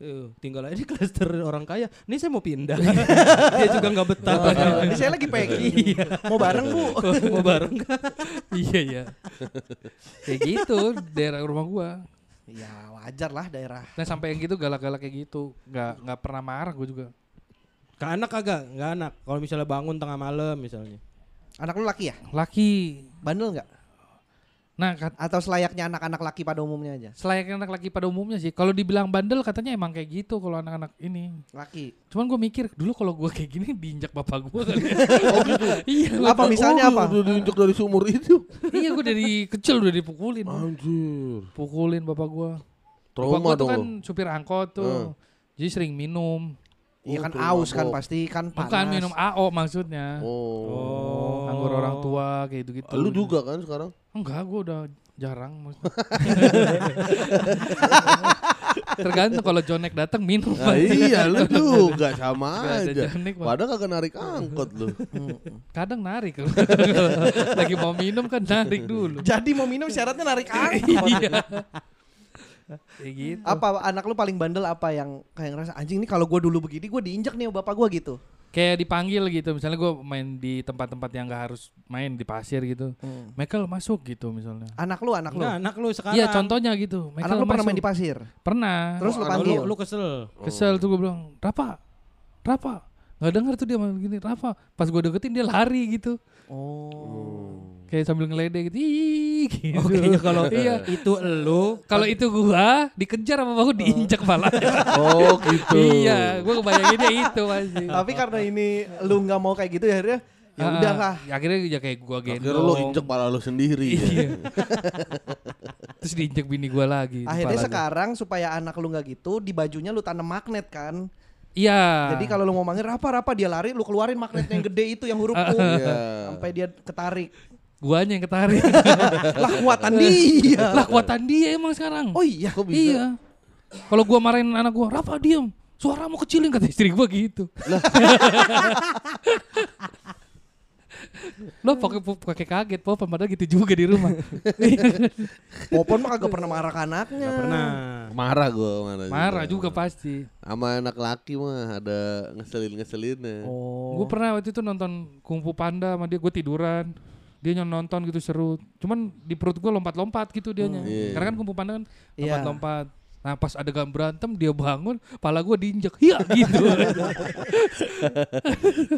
Eh, tinggal aja di klaster orang kaya. Ini saya mau pindah. Dia juga nggak betah. Ini saya lagi packing. Mau bareng bu? mau bareng iya iya. Kayak gitu daerah rumah gua. Ya wajar lah daerah. Nah sampai yang gitu galak-galak kayak gitu, nggak nggak pernah marah gue juga. Ke anak kagak? Nggak anak. Kalau misalnya bangun tengah malam misalnya. Anak lu laki ya? Laki. Bandel nggak? Nah kat, Atau selayaknya anak-anak laki pada umumnya aja? selayaknya anak laki pada umumnya sih. Kalau dibilang bandel katanya emang kayak gitu kalau anak-anak ini. Laki. Cuman gue mikir dulu kalau gue kayak gini diinjak bapak gue kali. ya. iya. Apa misalnya apa? Udah diinjak dari sumur itu. iya gue dari kecil udah dipukulin. Anjir. Pukulin bapak gue. Bapak Trauma gue tuh dong. kan supir angkot tuh. Jadi sering minum. Iya Oh, kan aus kan pasti kan panas. Bukan minum AO maksudnya. Oh. Anggur orang tua kayak gitu-gitu. Lu juga kan sekarang? Enggak, gue udah jarang. maksudnya. Tergantung kalau Jonek datang minum. Nah, iya lu juga sama aja. Jonek. Padahal kagak narik angkot lu. Kadang narik. Lagi mau minum kan narik dulu. Jadi mau minum syaratnya narik angkot. iya. Kayak gitu. apa anak lu paling bandel apa yang kayak ngerasa anjing nih kalau gue dulu begini gue diinjak nih sama bapak gue gitu. Kayak dipanggil gitu. Misalnya gue main di tempat-tempat yang gak harus main di pasir gitu. Michael masuk gitu misalnya. Anak lu, anak lu. Enggak, anak lu sekarang. Iya contohnya gitu. Michael anak lu pernah masuk. main di pasir. Pernah. Terus lu Lu, panggil. lu kesel. Kesel tuh gue bilang, Rafa, Rafa. Gak denger tuh dia main gini, Rafa. Pas gue deketin dia lari gitu. Oh. Kayak sambil ngeledek gitu. Ih, gitu. Oh, kayaknya kalau iya. itu lu Kalau itu gua dikejar sama bahu diinjak kepala. Oh gitu. iya, gua kebayanginnya itu pasti. Tapi karena ini lu nggak mau kayak gitu ya akhirnya ya Ah, udahlah. ya akhirnya ya kayak gua gendong. Akhirnya lu injek pala lu sendiri. ya. Iya. Terus diinjek bini gua lagi. Akhirnya kepalanya. sekarang supaya anak lu nggak gitu di bajunya lu tanam magnet kan. Iya. Jadi kalau lu mau manggil Rafa dia lari lu keluarin magnet yang gede itu yang huruf U Iya. sampai dia ketarik. Guanya yang ketarik. lah kuatan dia. lah kuatan dia emang sekarang. Oh iya. Kok bisa? Iya. Kalau gua marahin anak gua, Rafa diem. Suaramu kecilin kata istri gua gitu. Lo pakai pakai kaget, Papa padahal gitu juga di rumah. Popon mah kagak pernah marah ke anaknya. pernah. Marah gua marah. Marah juga pasti. Sama anak laki mah ada ngeselin-ngeselinnya. Oh. Gue pernah waktu itu nonton Kung Fu Panda sama dia, gue tiduran. Dia nyon- nonton gitu seru. Cuman di perut gue lompat-lompat gitu dianya. Iya. Karena kan Kung Fu Panda kan Iya. lompat-lompat. Nah pas adegan berantem dia bangun, pala gue diinjek. Iya gitu.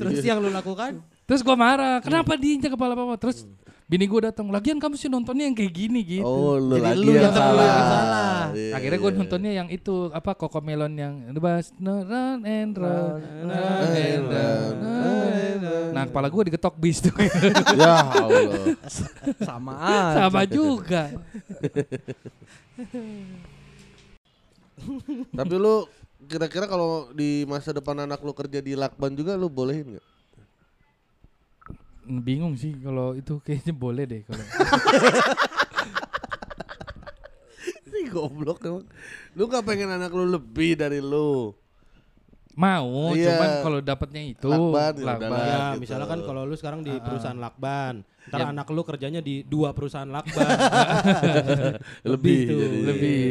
Terus yang lu lakukan? Terus gue marah, kenapa diinjek kepala papa? Terus bini gue datang, lagian kamu sih nontonnya yang kayak gini gitu. Oh lu Jadi lagi lu yang yang salah. salah. Iya, Akhirnya gue iya. nontonnya yang itu apa Kokomelon yang The Bus no, Run and Run, run and run. Nah kepala gue digetok bis tuh Ya Allah. Sama aja. Sama juga Tapi lu kira-kira kalau di masa depan anak lu kerja di lakban juga lu bolehin nggak? Bingung sih kalau itu kayaknya boleh deh kalau Ini goblok emang. Lu gak pengen anak lu lebih dari lu? Mau Iya. cuman kalau dapatnya itu Lakban, ya lakban. Ya, gitu. misalnya kan kalau lu sekarang di perusahaan lakban, ntar Ya. anak lu kerjanya di dua perusahaan lakban. lebih tuh, jadi. lebih.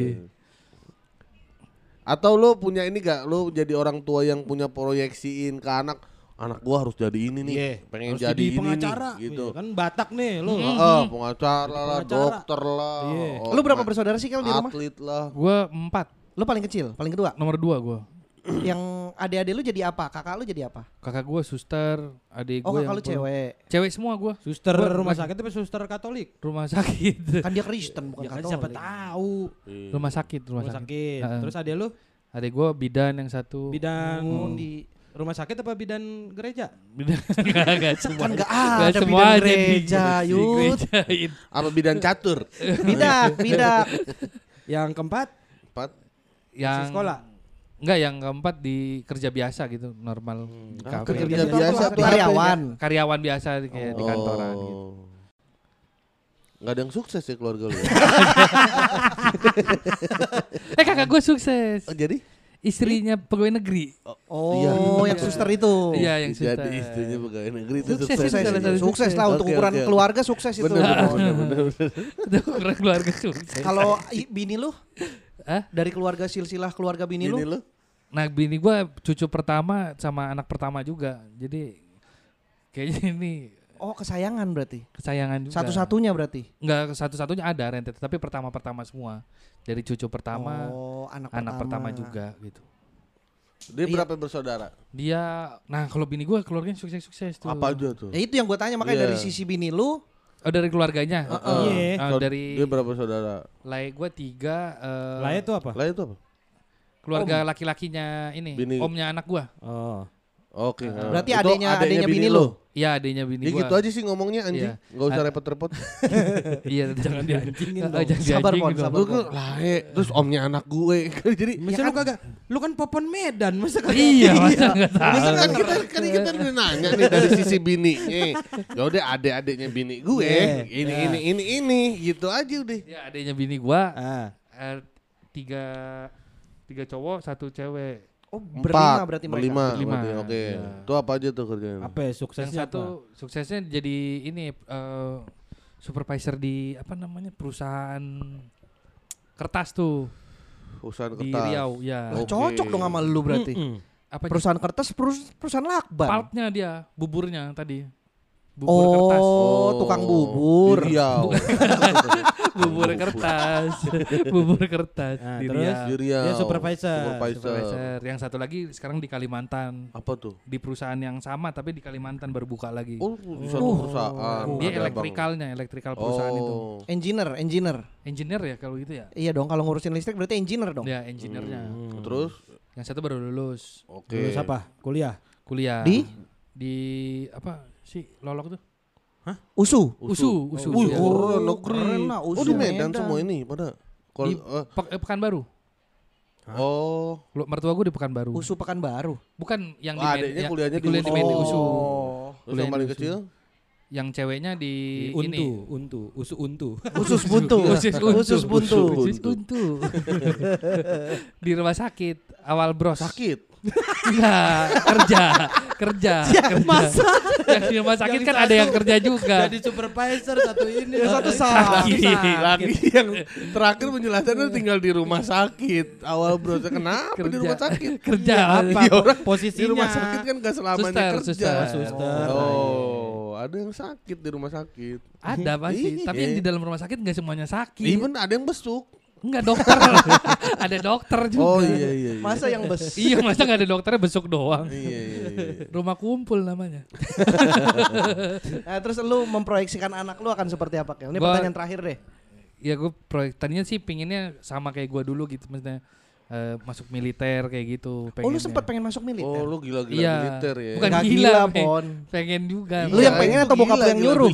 Atau lu punya ini gak? Lu jadi orang tua yang punya proyeksiin ke anak anak gua harus jadi ini nih. Iya, pengen harus jadi, ini pengacara nih gitu. Kan Batak nih lu. Heeh, pengacara lah, Pengacara. dokter lah. Iya. oh, Lu berapa bersaudara sih kalau di rumah? Atlet lah. Gue empat, Lu paling kecil, paling kedua. nomor dua gue. yang adik-adik lu jadi apa? Kakak lu jadi apa? Kakak gue suster, adik Oh gue kakak lu cewek. Cewek semua gue. Suster Gua rumah sakit tapi suster Katolik. Rumah sakit. Kan dia Kristen bukan Ya kan Katolik. siapa tahu. rumah sakit, rumah, Rumah sakit. sakit. Terus ada lu Adik gue bidan yang satu. bidan Oh, di rumah sakit apa bidan gereja? Bidan enggak, enggak semua. kan enggak Enggak ada semua di- gereja, di gerejain. Apa bidan catur? Bidak, bidak. Yang keempat Empat. yang sekolah. Enggak, yang keempat di kerja biasa gitu, normal di Ah, kafe. kerja Bidan tuh biasa tuh karyawan. Karyawan biasa kayak di kantoran gitu. Oh. Nggak ada yang sukses ya keluarga lu. ya? Eh kakak gue sukses. oh, jadi? Istrinya pegawai negeri. Oh, Iya. yang suster itu. Iya, yang suster. Jadi istrinya pegawai negeri itu Sukses, sukses. Sukses, sukses sukses. lah untuk ukuran keluarga sukses itu. Bener. Itu kurang keluarga sukses. Kalau bini lu Hah? Dari keluarga silsilah keluarga bini, Ini lu? lu? Nah bini gua cucu pertama sama anak pertama juga. Jadi kayaknya ini Oh, kesayangan berarti. kesayangan juga. Satu-satunya berarti. Enggak satu-satunya ada rentet, tapi pertama-pertama semua. Dari cucu pertama, oh, anak, anak pertama juga gitu. Dia Iya. berapa bersaudara? Dia nah kalau bini gua keluarganya sukses-sukses tuh. Apa aja tuh? Ya itu yang gue tanya makanya Iya. dari sisi bini lu Oh dari keluarganya. Iya. Ah, Kalau dari Dia berapa saudara? lai gua tiga eh, Lah itu apa? Lah itu apa? keluarga laki-lakinya ini Bini. omnya anak gua. Oh. Oke. nah. Berarti Itu adeknya- adeknya bini lu? Iya adanya bini Ya gua. gitu aja sih ngomongnya anjing. Iya. Enggak usah repot-repot. Iya jangan dianjingin dong. jangan Sabar, Pon, sabar. Lu kan lae, terus omnya anak gue. Jadi Masa lu kagak lu kan popon Medan, masa kagak? Iya masa nggak tahu. Bisa kan kita kan kita udah nanya nih dari sisi bini. Ya udah adek-adeknya bini gue. Iya. Ini ini ini ini gitu aja udah. Ya adanya bini gua Ah. eh, tiga tiga cowok satu cewek. Oh, berlima berarti mereka. Berlima. Berlima, berarti, Oke. iya. Itu apa aja tuh kerjanya? Apa ya, Yang suksesnya satu apa? suksesnya jadi ini eh, supervisor di apa namanya perusahaan kertas tuh Urusan di kertas. Riau ya. Oke. cocok dong sama lu berarti. Mm-mm. Apa Perusahaan kertas perus- perusahaan lakban. pulpnya dia buburnya tadi. Bubur kertas. oh, tukang bubur. Di Riau. bubur kertas. bubur kertas Nah, di terus? Riau. Di Riau. Dia supervisor. Supervisor. Supervisor. Yang satu lagi sekarang di Kalimantan. Apa tuh? Di perusahaan yang sama tapi di Kalimantan baru buka lagi. Oh, di satu perusahaan. Dia Ada elektrikalnya, elektrikal perusahaan itu. oh. Engineer, engineer. Engineer ya kalau gitu ya. Iya dong, kalau ngurusin listrik berarti engineer dong. Ya, engineernya. Hmm. Terus Yang satu baru lulus oke. Lulus apa? Kuliah. kuliah. Di di apa sih lolok tuh? USU. Usu, usu. Wih, iya. keren negeri. keren lah, oh, usul di Medan, Medan. semua ini pada. Kalau Di eh, Pek- eh, Pekanbaru. oh, Lu mertua gue di Pekanbaru. USU Pekanbaru. Bukan yang di Oh, Med- adeknya yang- kuliahnya di kuliah di USU. Medan USU. Oh. terus Kuliah yang paling USU. kecil? Yang ceweknya di, Di ini. Untu, Untu, Usu Untu. Usus buntu. Usus buntu. Usus buntu. Usus buntu. di rumah sakit awal bros. Sakit. Enggak, kerja, kerja. kerja. Masa? Yang di rumah sakit Yang kan ada yang kerja juga. Jadi supervisor satu ini. Yang satu sakit. Lagi yang terakhir penjelasannya tinggal di rumah sakit. Awal bro, kenapa di rumah sakit? Kerja apa? Iya, orang Posisinya. Di rumah sakit kan gak selamanya Suster, kerja. suster. Suster. Oh, ada yang sakit di rumah sakit. Ada pasti, tapi yang di dalam rumah sakit nggak semuanya sakit. Even ada yang besuk. Enggak dokter. ada dokter juga. Oh iya iya. iya. Masa yang bes. Iya, masa nggak ada dokternya besok doang. Iya iya iya. Rumah kumpul namanya. Nah, terus lu memproyeksikan anak lu akan seperti apa, Kel? Ini Gua- pertanyaan terakhir deh. Ya gue proyek tadinya sih pinginnya sama kayak gua dulu gitu maksudnya eh, masuk militer kayak gitu. Oh, lu sempat pengen masuk militer? Oh lu gila-gila Iya. militer ya. Bukan gila, gila. Pon. Pengen juga. Lu yang pengen itu atau bokap lu yang nyuruh?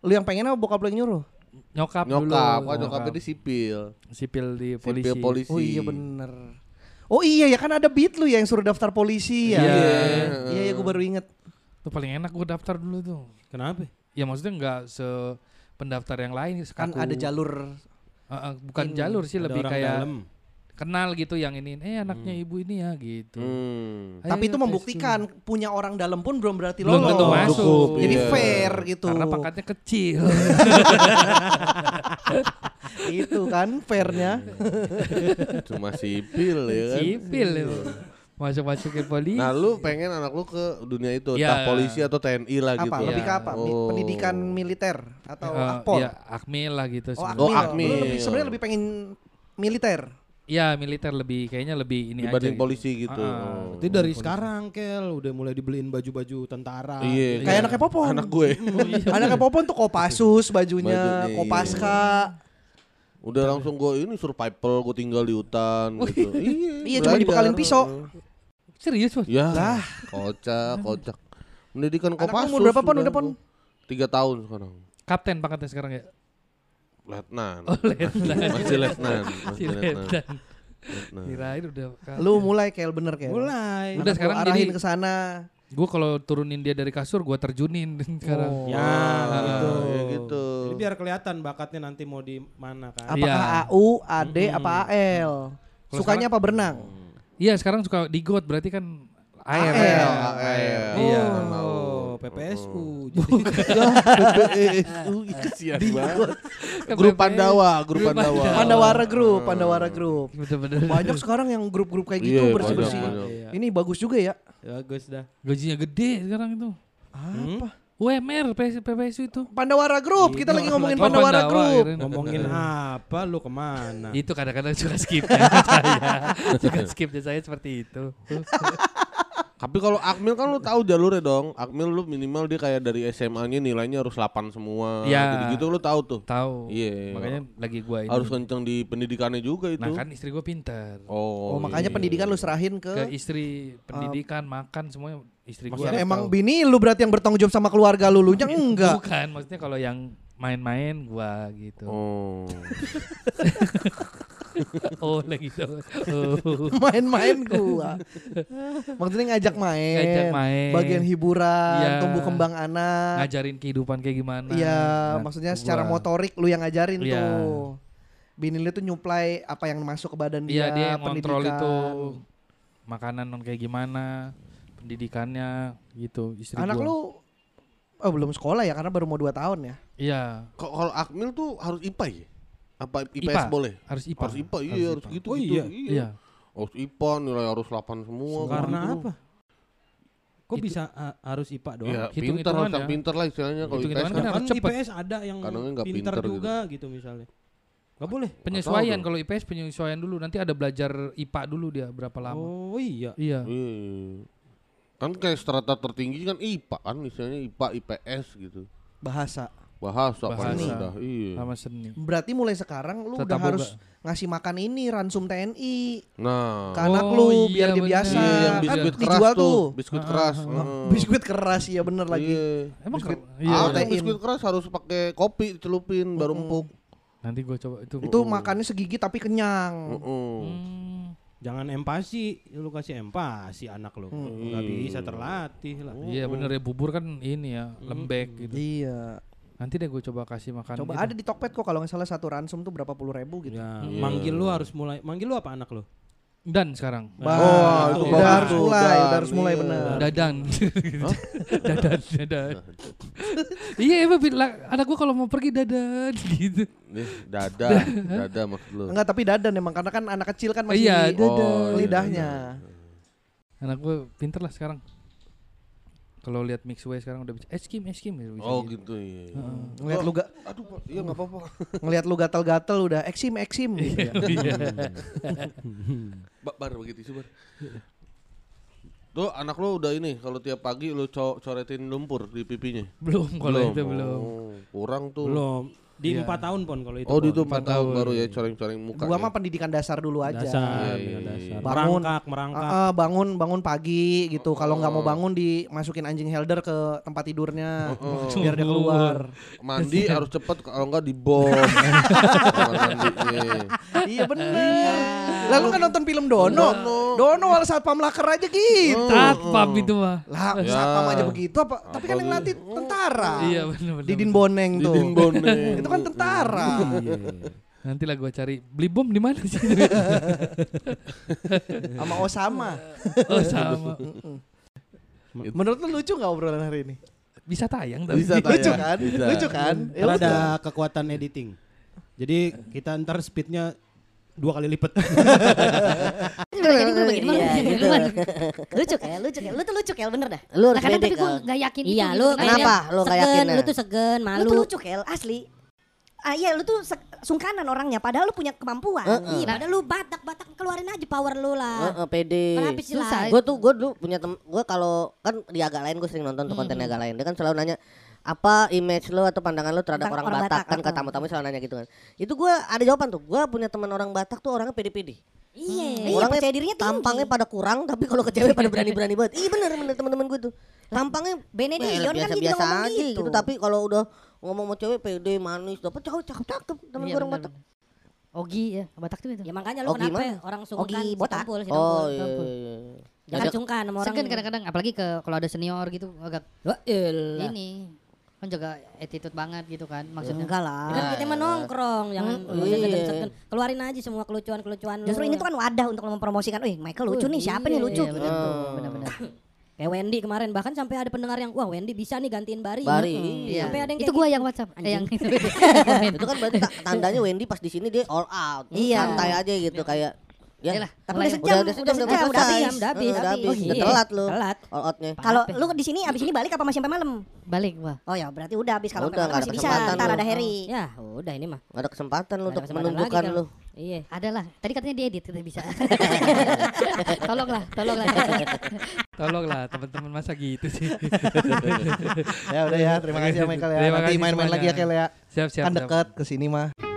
Lu yang pengen apa bokap lu yang nyuruh? Nyokap, dulu. Nyokap, kan nyokapnya di sipil. sipil di polisi. Sipil polisi. Oh iya bener. Oh iya ya kan ada beat lu ya yang suruh daftar polisi ya. Iya. Iya ya gue baru inget. Itu paling enak gue daftar dulu tuh. Kenapa? Ya maksudnya nggak se pendaftar yang lain Kan sekaku. ada jalur Eh, eh, bukan Ini, jalur sih lebih kayak dalam. Kenal gitu yang ini eh anaknya ibu ini ya gitu. Hmm. Ayo, Tapi itu tes membuktikan punya orang dalam pun belum berarti Belum lolos. tentu masuk. Cukup, Jadi iya. fair gitu. Karena pangkatnya kecil. itu kan fairnya. Cuma sipil ya kan. Sipil itu. Masuk-masukin polisi. Nah lu pengen anak lu ke dunia itu, Iya. entah polisi atau TNI lah gitu. apa? Lebih ke apa? Oh. Pendidikan militer atau Eh, akpol? Iya, akmil lah gitu. Oh, sebenarnya. Oh, akmil. Lu akmil. lebih- Sebenarnya lebih pengen militer. Iya, militer lebih kayaknya lebih ini Dibanding aja. gitu. polisi gitu. Ah, Oh. Itu dari sekarang Kel udah mulai dibeliin baju-baju tentara. Iya. Kayak anaknya Popon. Anak gue. Anaknya Popon tuh Kopassus bajunya, Bajunya, Kopaska. Udah langsung gue ini survival, gue tinggal di hutan gitu. Iya. Iya, cuma dibekalin pisau. Serius, Bos? Ya. Lah. Kocak, kocak. Pendidikan Anak Kopassus. umur berapa, Pon? udah Pon? Tiga tahun sekarang. Kapten pangkatnya sekarang ya. Letnan. Oh, letnan. Masih letnan. Si Masih letnan. letnan. Letnan. Kirain udah Lu mulai Kel bener Kel. Mulai. Udah sekarang arahin jadi- ke sana. Gue kalau turunin dia dari kasur, gue terjunin sekarang. Ya, Ah, gitu. ya gitu. Jadi biar kelihatan bakatnya nanti mau di mana kan. Apakah Iya. AU, AD, apa AL? Kalau Sukanya apa berenang? Iya, sekarang suka di got berarti kan air. AL. AL. Iya. Oh, PPSU. PPSU kesian banget. Grup Pandawa, grup Pandawa. Pandawara Group, Pandawara Group. Banyak sekarang yang grup-grup kayak gitu Iya, bersih-bersih. banyak. Ini bagus juga ya. Bagus dah. Gajinya gede sekarang itu. Apa? UMR PS, PPSU itu. Pandawara Group. Kita lagi ngomongin Oh, Pandawara Pandawa, Group. Ngomongin apa lu ke mana? Itu kadang-kadang suka skipnya saya. Suka skipnya saya seperti itu. Tapi kalau Akmil kan lu tahu jalurnya dong. Akmil lu minimal dia kayak dari SMA-nya nilainya harus 8 semua. Iya. Jadi gitu lu tahu tuh. Tahu. Iya. Makanya lagi gua ini. Harus kenceng di pendidikannya juga itu. Nah kan istri gua pinter. Oh, Oh, makanya iya. pendidikan lu serahin Ke ke istri pendidikan, makan semuanya istri gua. Maksudnya harus emang tahu. bini lu berarti yang bertanggung jawab sama keluarga lu, lu enggak. Bukan, maksudnya kalau yang main-main gua gitu. Oh. Oh, lagi tuh. Oh. Main-main gua. Maksudnya ngajak main. Ngajak main. Bagian hiburan, Iya. tumbuh kembang anak. Ngajarin kehidupan kayak gimana. Iya, Nah, maksudnya gua- secara motorik lu yang ngajarin Iya. tuh. Bini lu tuh nyuplai apa yang masuk ke badan Iya, dia, dia yang kontrol pendidikan. itu makanan non kayak gimana, pendidikannya gitu. Istri Anak gua. lu oh belum sekolah ya karena baru mau 2 tahun ya. Iya, Kok kalau Akmil tuh harus IPA ya? Apa IPS IPA. boleh? harus IPA. Harus IPA, iya harus IPA. gitu Oh, gitu. iya? Iya. Harus IPA nilai harus 8 semua. Karena gitu. apa? Kok Itu- bisa ah, harus IPA doang? Iya, Hitung-hitungan pintar harus yang ya. pintar lah istilahnya kalau IPS kan kan. harus kan cepet. IPS ada yang pintar pinter juga gitu. misalnya. Gak boleh. Penyesuaian kalau IPS penyesuaian dulu. Nanti ada belajar IPA dulu dia berapa lama. Oh iya. Iya. Iya. Kan kayak strata tertinggi kan IPA kan istilahnya IPA IPS gitu. Bahasa. Bahasa, Bahasa. paling udah. Iya. Sama seni. Berarti mulai sekarang lu Tata udah boga. harus ngasih makan ini ransum TNI Nah. ke anak Oh, lu iya, biar dia bener. biasa. Iya, yang kan biskuit keras dijual tuh. tuh. Biskuit Ah, keras. ah, heeh. Biskuit keras ya bener lagi. Iya. Emang Biskuit- iya, Ada iya. biskuit keras harus pakai kopi dicelupin baru empuk. Nanti gue coba itu. Itu makannya segigi tapi kenyang. Heeh. Hmm. Jangan empasi, lu kasih empasi anak lu. Gak bisa terlatih lah. Iya bener ya bubur kan ini ya lembek gitu. Iya. Nanti deh gue coba kasih makan. Coba gitu. ada di Tokped kok kalau nggak salah satu ransum tuh berapa puluh ribu gitu. Ya, Iya. manggil lu harus mulai. Manggil lu apa anak lu? Dan sekarang. Bah, Oh, itu itu udah harus tuh, mulai, udah harus mulai Iya. bener. Dadan. dadan, dadan. iya emang bilang anak gue kalau mau pergi dadan gitu. Nih, dada, dada maksud lu. Enggak, tapi dadan emang karena kan anak kecil kan masih Iya, dadan. Oh, iya. lidahnya. Anak gue pinter lah sekarang. Kalau lihat Mixway sekarang udah bisa es krim, es krim gitu. bisa Oh gitu. gitu iya. Ngeliat lu ga, Aduh, Pak. iya enggak apa-apa. ngeliat lu gatal-gatal udah eksim eksim gitu ya. Iya. Ba- Bar begitu sih, Bar. Tuh anak lu udah ini kalau tiap pagi lu co coretin lumpur di pipinya. belum kalau itu belum. Oh, kurang tuh. Belum. Di Iya. empat tahun pon kalau itu. Oh, di Pon. itu 4 tahun tahun. baru ya coreng-coreng muka. Gua ya. mah pendidikan dasar dulu aja. Dasar, Iya, iya, dasar. Bangun. Merangkak, merangkak. Ah, bangun bangun pagi gitu. Kalau nggak Oh. mau bangun dimasukin anjing helder ke tempat tidurnya Oh. biar dia keluar. Mandi harus cepet kalau enggak di bom. Kamar mandinya. iya bener. Lalu kan nonton film Dono. Dono wal satpam laker aja gitu. Tatpam itu mah. Lah, Ya. satpam aja begitu apa? Tapi kan yang latih tentara. Iya benar benar. Didin Boneng tuh. Didin Boneng. Kan tentara. Iya. Nanti lah gue cari beli bom di mana sih? Sama Osama. oh sama. Menurut lu lucu nggak obrolan hari ini? Bisa tayang tapi. Bisa tayang. Lucu kan? Bisa. Lucu kan? Ya ada kekuatan editing. Jadi kita ntar speednya dua kali lipat. Jadi gue begini Iya, gimana? gitu. Lucu kayak, lucu kayak. Lu tuh lucu kayak bener dah. Lu harus Nah, pede, tapi gue gak yakin Iya, lu kenapa? Lu gak yakin, nah? Lu tuh segen, malu. Lu tuh lucu Kel, asli. Ah iya lu tuh sungkanan orangnya padahal lu punya kemampuan. Heeh. Iya, padahal lu batak-batak keluarin aja power lu lah. Ah. Heeh, pede. Kenapa sih Susah. lah? Gue tuh gue dulu punya tem gue kalau kan di agak lain gue sering nonton tuh konten agak lain. Dia kan selalu nanya apa image lu atau pandangan lu terhadap orang, orang Batak, Batak, kan ke tamu-tamu selalu nanya gitu kan. Itu gue ada jawaban tuh. Gue punya teman orang Batak tuh orangnya pede-pede. Iya, iya Orangnya percaya dirinya tinggi. Tampangnya pada kurang tapi kalau ke cewek pada berani-berani banget. Iya bener bener teman-teman gue tuh. Tampangnya Benedion kan biasa-biasa ngomong aja gitu. gitu. Tapi kalau udah ngomong sama cewek pede, manis, dapat cowok cakep-cakep temen Iya, gue orang Batak. Ogi ya, Batak tuh itu. Ya makanya lu Oh, kenapa gimana? orang sungkan Ogi si botak. Tumpul, si Oh iya. Tumpul. iya. Jangan Agak- sungkan sama orang. Segen kadang-kadang apalagi ke kalau ada senior gitu agak Wah, elah. ini kan jaga attitude banget gitu kan maksudnya. Enggak lah. Ya, Kan kita ya. mah nongkrong, jangan Mm, lu iya. Keluarin aja semua kelucuan-kelucuan lu. Justru ini tuh kan wadah untuk mempromosikan, "Wih, Michael lucu nih, siapa nih lucu?" Iya, gitu. bener. Oh. Kayak Wendy kemarin bahkan sampai ada pendengar yang wah Wendy bisa nih gantiin Bari. Bari, Mm-mm. iya. Sampai ada yang Itu gua gitu. yang WhatsApp, eh, yang itu kan berarti ta- tandanya Wendy pas di sini dia all out Iya. santai aja gitu kayak ya Iyalah, Tapi udah sejam, udah, udah sejam, udah, sejam, udah selesai. habis, udah habis. Udah habis. Oh, Udah iya. telat lu. Telat. all outnya Kalau lu di sini abis ini balik apa masih sampai malam? balik gua. Oh ya berarti udah habis kalau Udah, masih bisa. Ntar lu. ada Harry. Ya udah ini mah. Gak ada kesempatan lu untuk lagi, lu. Iya. Adalah. Tadi katanya diedit kita bisa. tolonglah, tolonglah. Tolonglah teman-teman masa gitu sih. ya udah ya, terima kasih ya Michael ya. Terima Nanti main-main lagi ya. Kel ya. Siap siap. Kan siap. deket ke sini mah.